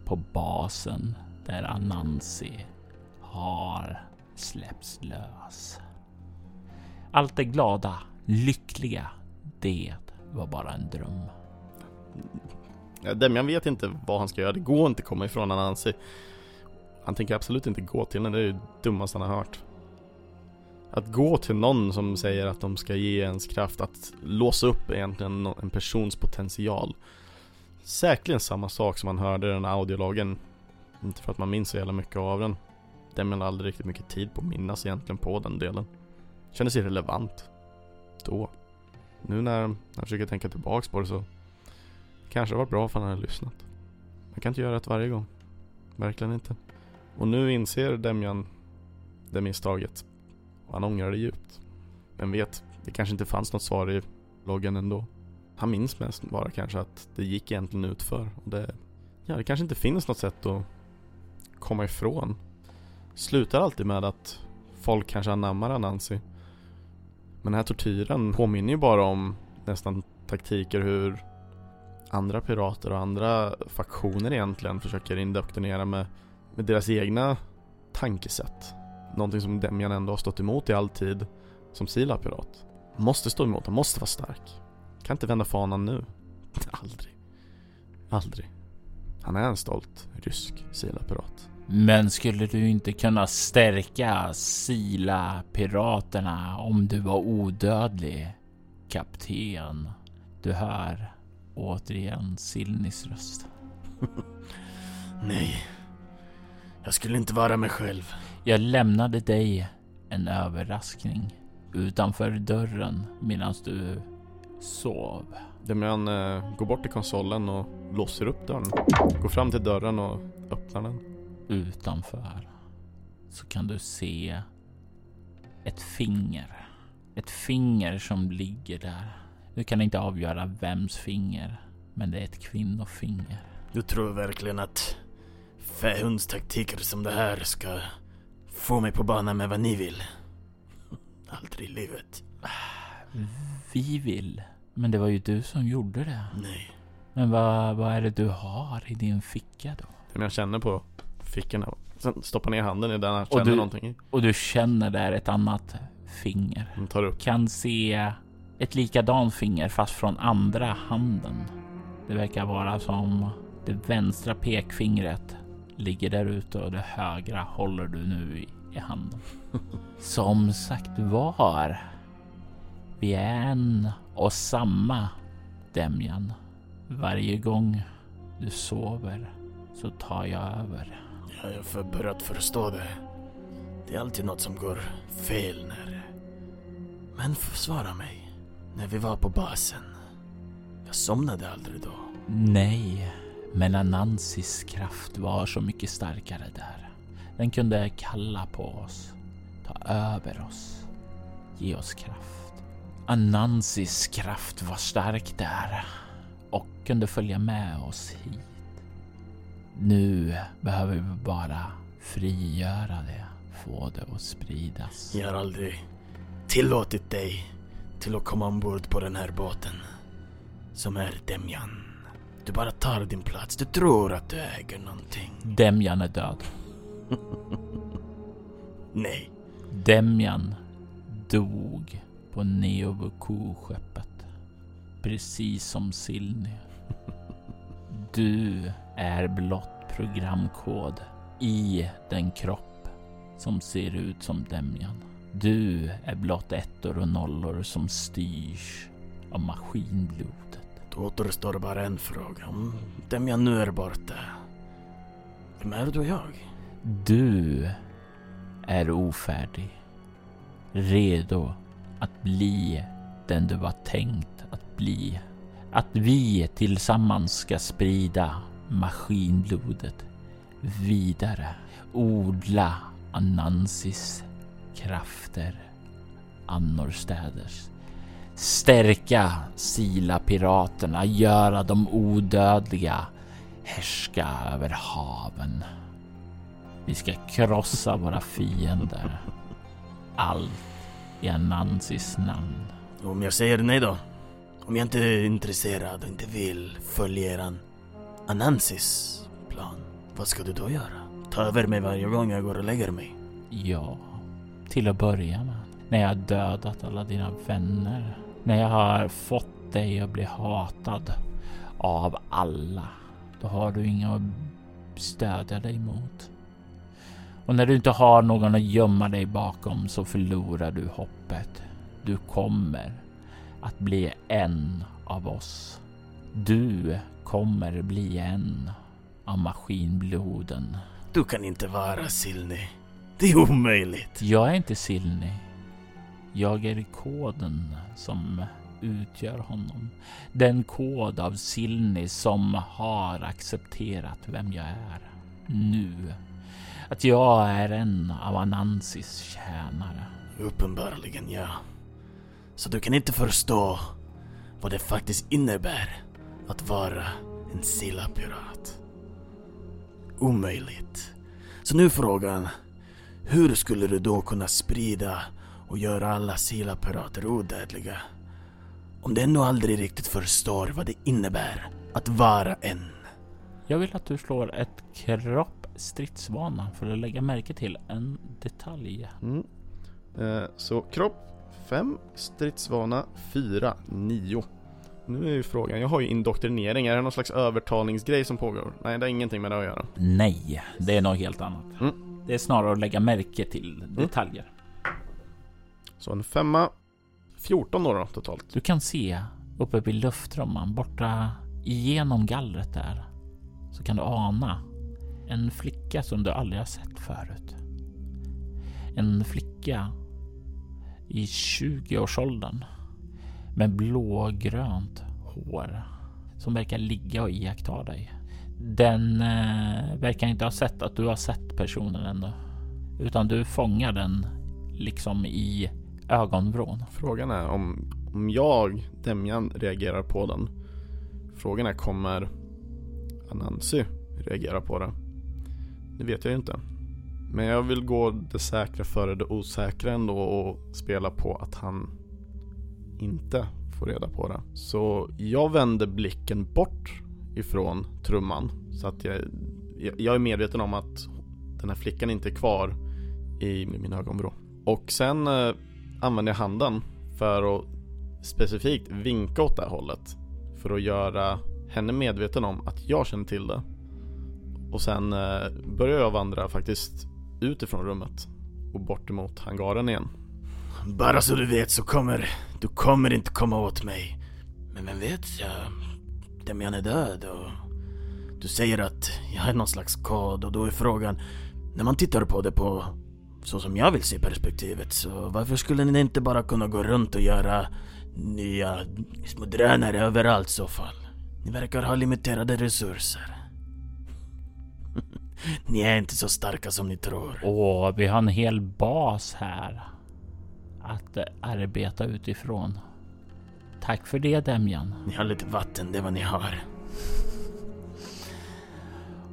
på basen där Anansi har släppts lös. Allt det glada, lyckliga. Det var bara en dröm. Demjan vet inte vad han ska göra. Det går inte att komma ifrån Anansi. Han tänker absolut inte gå till henne. Det är det dummaste han har hört. Att gå till någon som säger att de ska ge ens kraft att låsa upp egentligen en persons potential. Säkerligen samma sak som man hörde i den här audiolagen. Inte för att man minns så jävla mycket av den. Demian har aldrig riktigt mycket tid på att minnas egentligen på den delen. Kändes irrelevant. Då. Nu när jag försöker tänka tillbaks på det så Kanske det varit bra för han hade lyssnat. Man kan inte göra det varje gång. Verkligen inte. Och nu inser Demjan det misstaget. Och han ångrar det djupt. Vem vet, det kanske inte fanns något svar i loggen ändå. Han minns mest bara kanske att det gick egentligen utför. Och det, ja, det kanske inte finns något sätt att komma ifrån slutar alltid med att folk kanske anammar Anansi. Men den här tortyren påminner ju bara om nästan taktiker hur andra pirater och andra faktioner egentligen försöker indoktrinera med, med deras egna tankesätt. Någonting som Demian ändå har stått emot i all tid som Sila-pirat. Måste stå emot, han måste vara stark. Kan inte vända fanan nu. Aldrig. Aldrig. Han är en stolt rysk Sila-pirat. Men skulle du inte kunna stärka Sila-piraterna om du var odödlig, kapten? Du hör återigen Silnis röst. Nej. Jag skulle inte vara mig själv. Jag lämnade dig en överraskning utanför dörren medan du sov. Demian eh, går bort till konsolen och låser upp dörren. Går fram till dörren och öppnar den. Utanför så kan du se ett finger. Ett finger som ligger där. Du kan inte avgöra vems finger, men det är ett kvinnofinger. Du tror verkligen att fähundstaktiker som det här ska få mig på banan med vad ni vill? Aldrig i livet. Vi vill, men det var ju du som gjorde det. Nej. Men vad, vad är det du har i din ficka då? Demian känner på fickorna. Sen stoppar ner handen i den Och känner du- någonting i. Och du känner där ett annat finger. Han tar upp. Kan se ett likadant finger fast från andra handen. Det verkar vara som det vänstra pekfingret ligger där ute och det högra håller du nu i, i handen. Som sagt var. Vi är en och samma Demjan. Varje gång du sover så tar jag över. Jag har börjat förstå det. Det är alltid något som går fel när... Men försvara mig. När vi var på basen. Jag somnade aldrig då. Nej, men Anansis kraft var så mycket starkare där. Den kunde kalla på oss, ta över oss, ge oss kraft. Anansis kraft var stark där och kunde följa med oss hit. Nu behöver vi bara frigöra det, få det att spridas. Jag har aldrig tillåtit dig till att komma ombord på den här båten. Som är Demjan. Du bara tar din plats. Du tror att du äger någonting. Demjan är död. Nej. Demjan dog på Neovuku-skeppet. Precis som Silni. Du är blott programkod i den kropp som ser ut som Demjan. Du är blott ettor och nollor som styrs av maskinblodet. Då återstår bara en fråga. Om Demjan nu är borta. Vem är du och jag? Du är ofärdig. Redo att bli den du var tänkt att bli. Att vi tillsammans ska sprida maskinblodet vidare. Odla Anansis krafter annorstädes. Stärka Sila-piraterna, göra dem odödliga, härska över haven. Vi ska krossa våra fiender. Allt i Anansis namn. Om jag säger nej då? Om jag inte är intresserad och inte vill följa eran Anansis plan. Vad ska du då göra? Ta över mig varje gång jag går och lägger mig? Ja, till att börja med. När jag har dödat alla dina vänner. När jag har fått dig att bli hatad av alla. Då har du inga att stödja dig mot. Och när du inte har någon att gömma dig bakom så förlorar du hoppet. Du kommer att bli en av oss. Du kommer bli en av maskinbloden. Du kan inte vara Silni. Det är omöjligt. Jag är inte Silni. Jag är koden som utgör honom. Den kod av Silni som har accepterat vem jag är. Nu. Att jag är en av Anansis tjänare. Uppenbarligen ja. Så du kan inte förstå vad det faktiskt innebär att vara en Silla-pirat. Omöjligt. Så nu frågan, hur skulle du då kunna sprida och göra alla silapparater odödliga? Om du ändå aldrig riktigt förstår vad det innebär att vara en. Jag vill att du slår ett kropp stridsvana för att lägga märke till en detalj. Mm. Eh, så kropp 5, stridsvana 4, 9. Nu är ju frågan, jag har ju indoktrinering, är det någon slags övertalningsgrej som pågår? Nej, det har ingenting med det att göra. Nej, det är något helt annat. Mm. Det är snarare att lägga märke till detaljer. Så en femma, 14 då, då totalt. Du kan se uppe vid luftrumman borta igenom gallret där så kan du ana en flicka som du aldrig har sett förut. En flicka i 20-årsåldern med blågrönt hår som verkar ligga och iaktta dig. Den eh, verkar inte ha sett att du har sett personen ännu, utan du fångar den liksom i ögonvrån. Frågan är om, om jag, Demjan, reagerar på den. Frågan är, kommer Anansi reagera på det? Det vet jag ju inte. Men jag vill gå det säkra före det osäkra ändå och spela på att han inte får reda på det. Så jag vänder blicken bort ifrån trumman så att jag, jag är medveten om att den här flickan inte är kvar i min ögonvrå. Och sen eh, använder jag handen för att specifikt vinka åt det här hållet. För att göra henne medveten om att jag känner till det. Och sen eh, börjar jag vandra faktiskt utifrån rummet och bort emot hangaren igen. Bara så du vet så kommer du kommer inte komma åt mig. Men vem vet, jag, Demian är död och du säger att jag är någon slags kod och då är frågan när man tittar på det på så som jag vill se perspektivet så varför skulle ni inte bara kunna gå runt och göra nya små drönare överallt i så fall? Ni verkar ha limiterade resurser. ni är inte så starka som ni tror. Och vi har en hel bas här att eh, arbeta utifrån. Tack för det Demjan. Ni har lite vatten, det är vad ni har.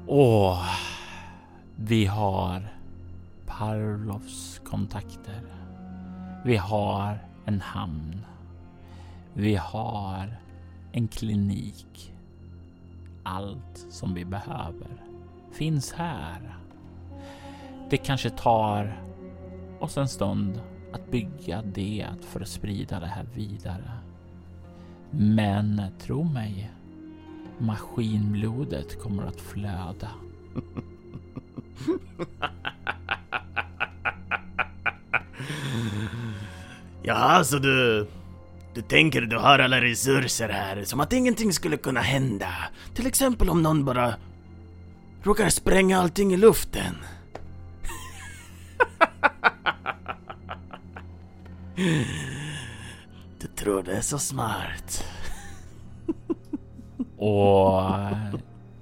Och vi har Parlovs kontakter. Vi har en hamn. Vi har en klinik. Allt som vi behöver finns här. Det kanske tar oss en stund att bygga det för att sprida det här vidare. Men tro mig, maskinblodet kommer att flöda. Ja, så du... Du tänker du har alla resurser här, som att ingenting skulle kunna hända. Till exempel om någon bara råkar spränga allting i luften. Du tror det är så smart. Och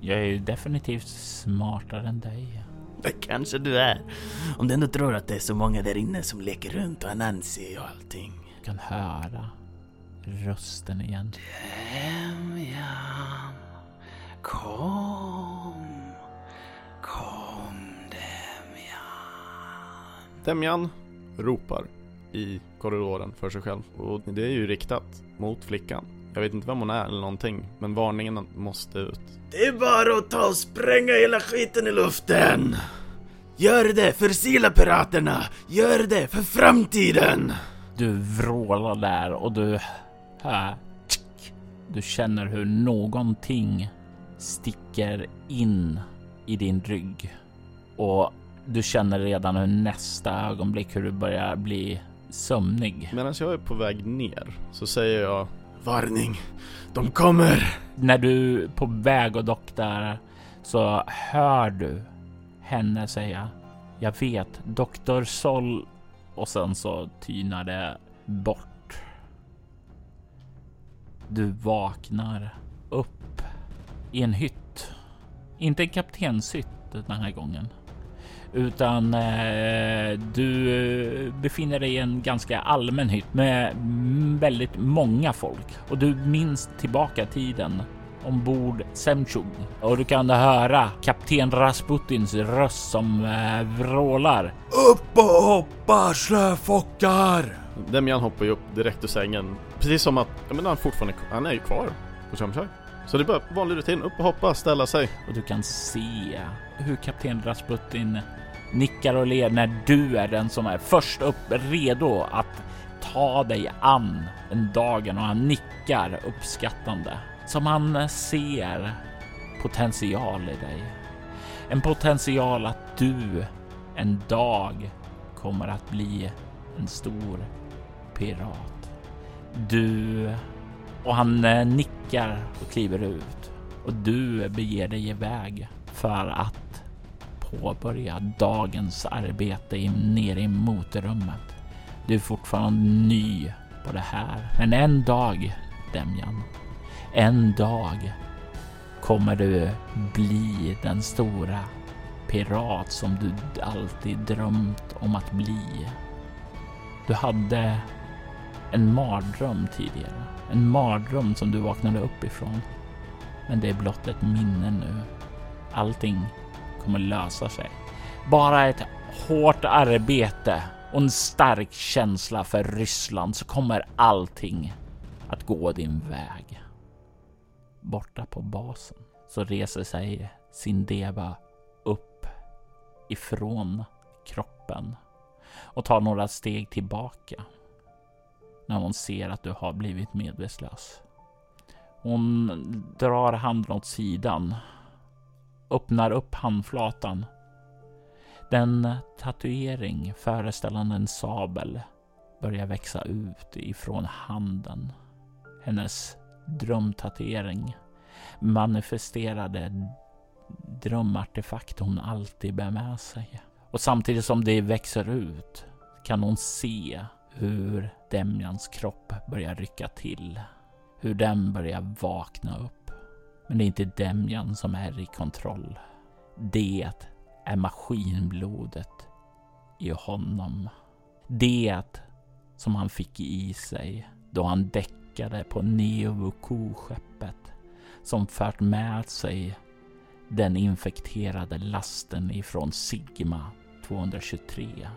jag är ju definitivt smartare än dig. Det kanske du är. Om du ändå tror att det är så många där inne som leker runt och har Nancy och allting. Du kan höra rösten igen. Demian, kom. Kom Demjan ropar i korridoren för sig själv och det är ju riktat mot flickan. Jag vet inte vem hon är eller någonting, men varningen måste ut. Det är bara att ta och spränga hela skiten i luften! Gör det för silapiraterna! Gör det för framtiden! Du vrålar där och du. Du känner hur någonting sticker in i din rygg. Och du känner redan hur nästa ögonblick hur du börjar bli sömnig. Medan jag är på väg ner så säger jag Varning! De kommer! När du är på väg och dock där så hör du henne säga Jag vet, doktor Sol och sen så tynar det bort. Du vaknar upp i en hytt. Inte en kaptenshytt den här gången. Utan eh, du befinner dig i en ganska allmän hytt med väldigt många folk. Och du minns tillbaka tiden ombord Semchung och du kan höra kapten Rasputins röst som eh, vrålar. Upp och hoppa slöfockar! Demian hoppar ju upp direkt ur sängen. Precis som att, ja men han fortfarande, han är ju kvar på Chamchai. Så det är bara vanlig rutin, upp och hoppa, ställa sig. Och du kan se hur kapten Rasputin nickar och ler när du är den som är först upp redo att ta dig an den dagen och han nickar uppskattande som han ser potential i dig. En potential att du en dag kommer att bli en stor pirat. Du och han eh, nickar och kliver ut och du beger dig iväg för att påbörja dagens arbete nere i motorrummet. Du är fortfarande ny på det här, men en dag, Demjan, en dag kommer du bli den stora pirat som du alltid drömt om att bli. Du hade en mardröm tidigare. En mardröm som du vaknade upp ifrån. Men det är blott ett minne nu. Allting kommer lösa sig. Bara ett hårt arbete och en stark känsla för Ryssland så kommer allting att gå din väg. Borta på basen så reser sig Sindeva upp ifrån kroppen och tar några steg tillbaka när hon ser att du har blivit medvetslös. Hon drar handen åt sidan, öppnar upp handflatan. Den tatuering föreställande en sabel börjar växa ut ifrån handen. Hennes drömtatuering manifesterade drömartefakt hon alltid bär med sig. Och samtidigt som det växer ut kan hon se hur Demjans kropp börjar rycka till. Hur den börjar vakna upp. Men det är inte Demjan som är i kontroll. Det är maskinblodet i honom. Det som han fick i sig då han däckade på Neovuku-skeppet som fört med sig den infekterade lasten ifrån Sigma 223.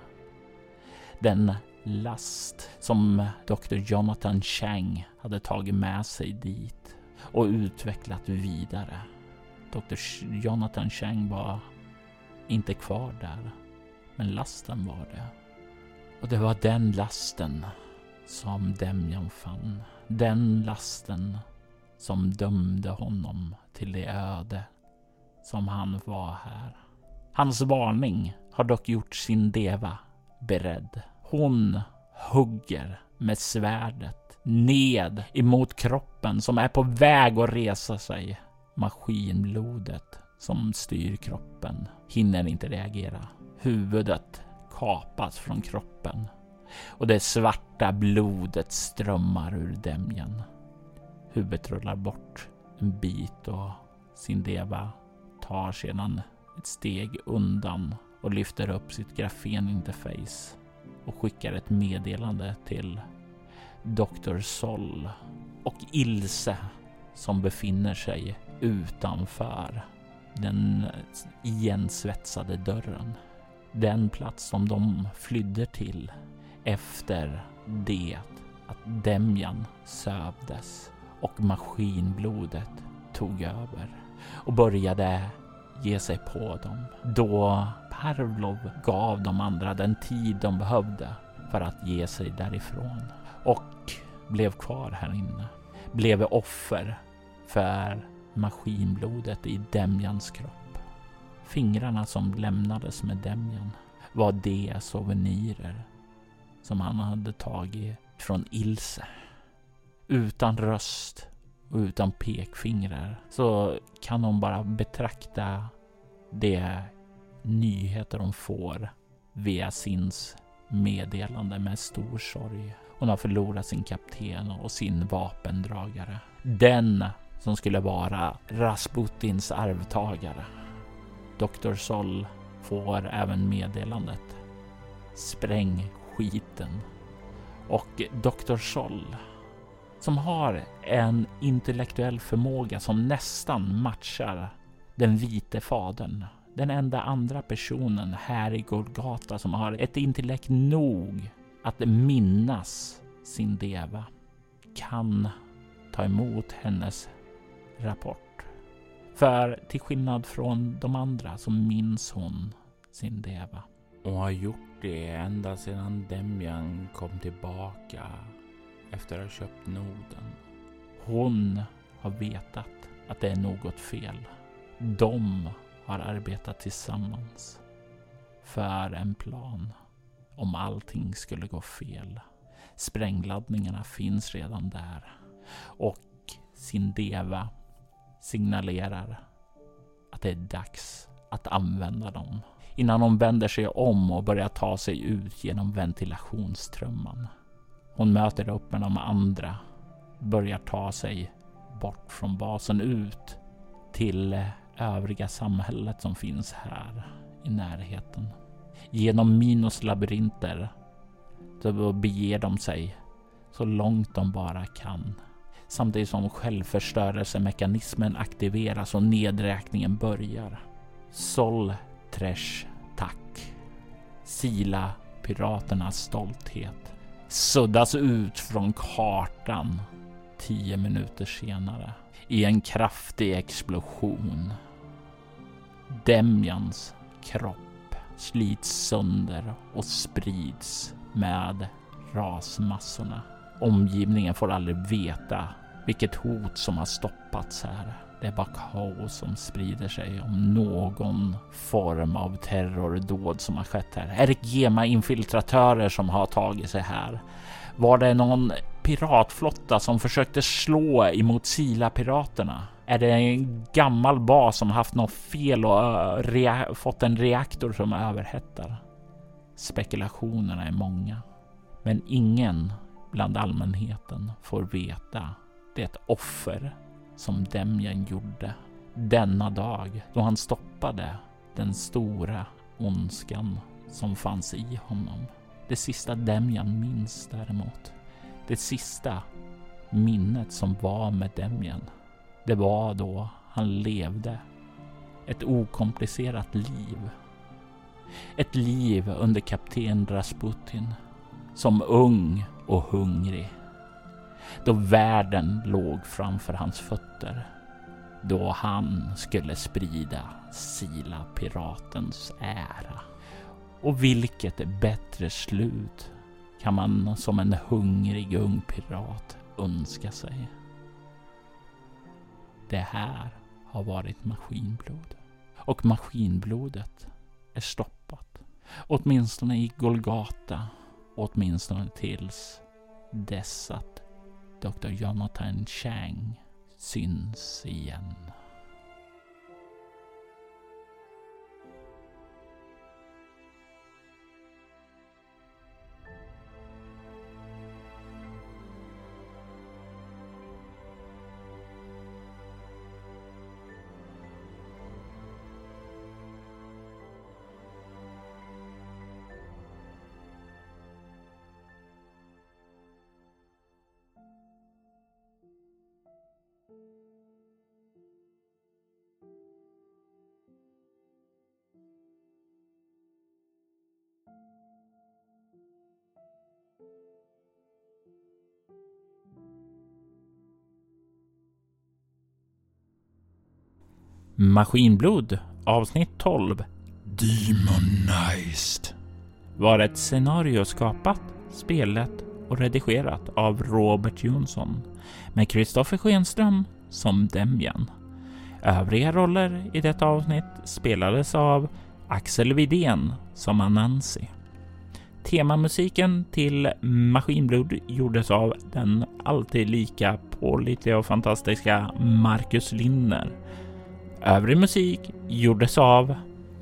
Den last som Dr. Jonathan Chang hade tagit med sig dit och utvecklat vidare. Dr. Jonathan Chang var inte kvar där, men lasten var det. Och det var den lasten som Demjan fann. Den lasten som dömde honom till det öde som han var här. Hans varning har dock gjort sin deva beredd. Hon hugger med svärdet ned emot kroppen som är på väg att resa sig. Maskinblodet som styr kroppen hinner inte reagera. Huvudet kapas från kroppen och det svarta blodet strömmar ur dämjen. Huvudet rullar bort en bit och Sindeva tar sedan ett steg undan och lyfter upp sitt grafeninterface och skickar ett meddelande till Dr. Sol och Ilse som befinner sig utanför den igensvetsade dörren. Den plats som de flydde till efter det att Demjan sövdes och maskinblodet tog över och började ge sig på dem. Då Parvlov gav de andra den tid de behövde för att ge sig därifrån och blev kvar här inne. Blev offer för maskinblodet i Demjans kropp. Fingrarna som lämnades med Demjan var de souvenirer som han hade tagit från Ilse. Utan röst och utan pekfingrar så kan hon bara betrakta de nyheter hon får via Sins meddelande med stor sorg. Hon har förlorat sin kapten och sin vapendragare. Den som skulle vara Rasputins arvtagare. Dr. Sol får även meddelandet. Spräng skiten. Och Dr. Sol som har en intellektuell förmåga som nästan matchar den vite fadern. Den enda andra personen här i Golgata som har ett intellekt nog att minnas sin deva kan ta emot hennes rapport. För till skillnad från de andra så minns hon sin deva. Och har gjort det ända sedan Demian kom tillbaka efter att ha köpt noden. Hon har vetat att det är något fel. De har arbetat tillsammans för en plan om allting skulle gå fel. Sprängladdningarna finns redan där och Sindeva signalerar att det är dags att använda dem innan de vänder sig om och börjar ta sig ut genom ventilationstrumman. Hon möter upp med de andra, börjar ta sig bort från basen ut till övriga samhället som finns här i närheten. Genom Minos labyrinter så beger de sig så långt de bara kan samtidigt som självförstörelsemekanismen aktiveras och nedräkningen börjar. Sol Tresh Tack. Sila piraternas stolthet suddas ut från kartan tio minuter senare i en kraftig explosion. Demjans kropp slits sönder och sprids med rasmassorna. Omgivningen får aldrig veta vilket hot som har stoppats här. Det är bara kaos som sprider sig om någon form av terrordåd som har skett här. Är det Gema-infiltratörer som har tagit sig här? Var det någon piratflotta som försökte slå emot Sila-piraterna? Är det en gammal bas som haft något fel och eh, fått en reaktor som överhettar? Spekulationerna är många, men ingen bland allmänheten får veta det offer som Demjan gjorde denna dag då han stoppade den stora ondskan som fanns i honom. Det sista Demjan minns däremot, det sista minnet som var med Demjan, det var då han levde ett okomplicerat liv. Ett liv under kapten Rasputin som ung och hungrig då världen låg framför hans fötter. Då han skulle sprida Sila piratens ära. Och vilket bättre slut kan man som en hungrig ung pirat önska sig. Det här har varit maskinblod. Och maskinblodet är stoppat. Åtminstone i Golgata. Åtminstone tills dess att Dr. Jonathan Chang syns igen. Maskinblod avsnitt 12 Demonized var ett scenario skapat, spelat och redigerat av Robert Jonsson med Kristoffer Schenström som Demjan. Övriga roller i detta avsnitt spelades av Axel Vidén som Anansi. Temamusiken till Maskinblod gjordes av den alltid lika pålitliga och fantastiska Marcus Lindner Övrig musik gjordes av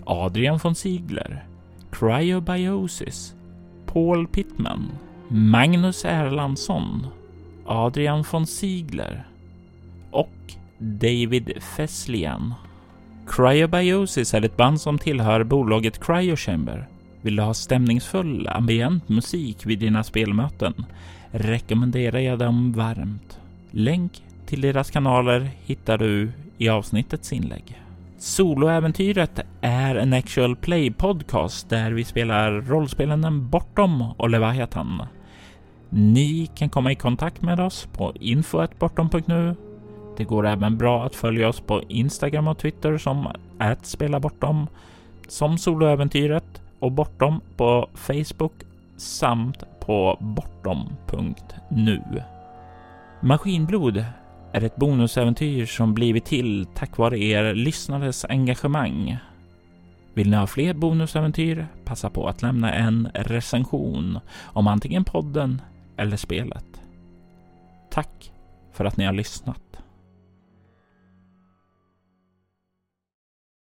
Adrian von Ziegler, Cryobiosis, Paul Pittman, Magnus Erlandsson, Adrian von Ziegler och David Feslian. Cryobiosis är ett band som tillhör bolaget Cryochamber Vill du ha stämningsfull ambient musik vid dina spelmöten rekommenderar jag dem varmt. Länk till deras kanaler hittar du i avsnittets inlägg. Soloäventyret är en actual play podcast där vi spelar rollspelen Bortom och Leviathan. Ni kan komma i kontakt med oss på info.bortom.nu. Det går även bra att följa oss på Instagram och Twitter som @spelabortom, som Soloäventyret och Bortom på Facebook samt på bortom.nu. Maskinblod är ett bonusäventyr som blivit till tack vare er lyssnares engagemang. Vill ni ha fler bonusäventyr? Passa på att lämna en recension om antingen podden eller spelet. Tack för att ni har lyssnat.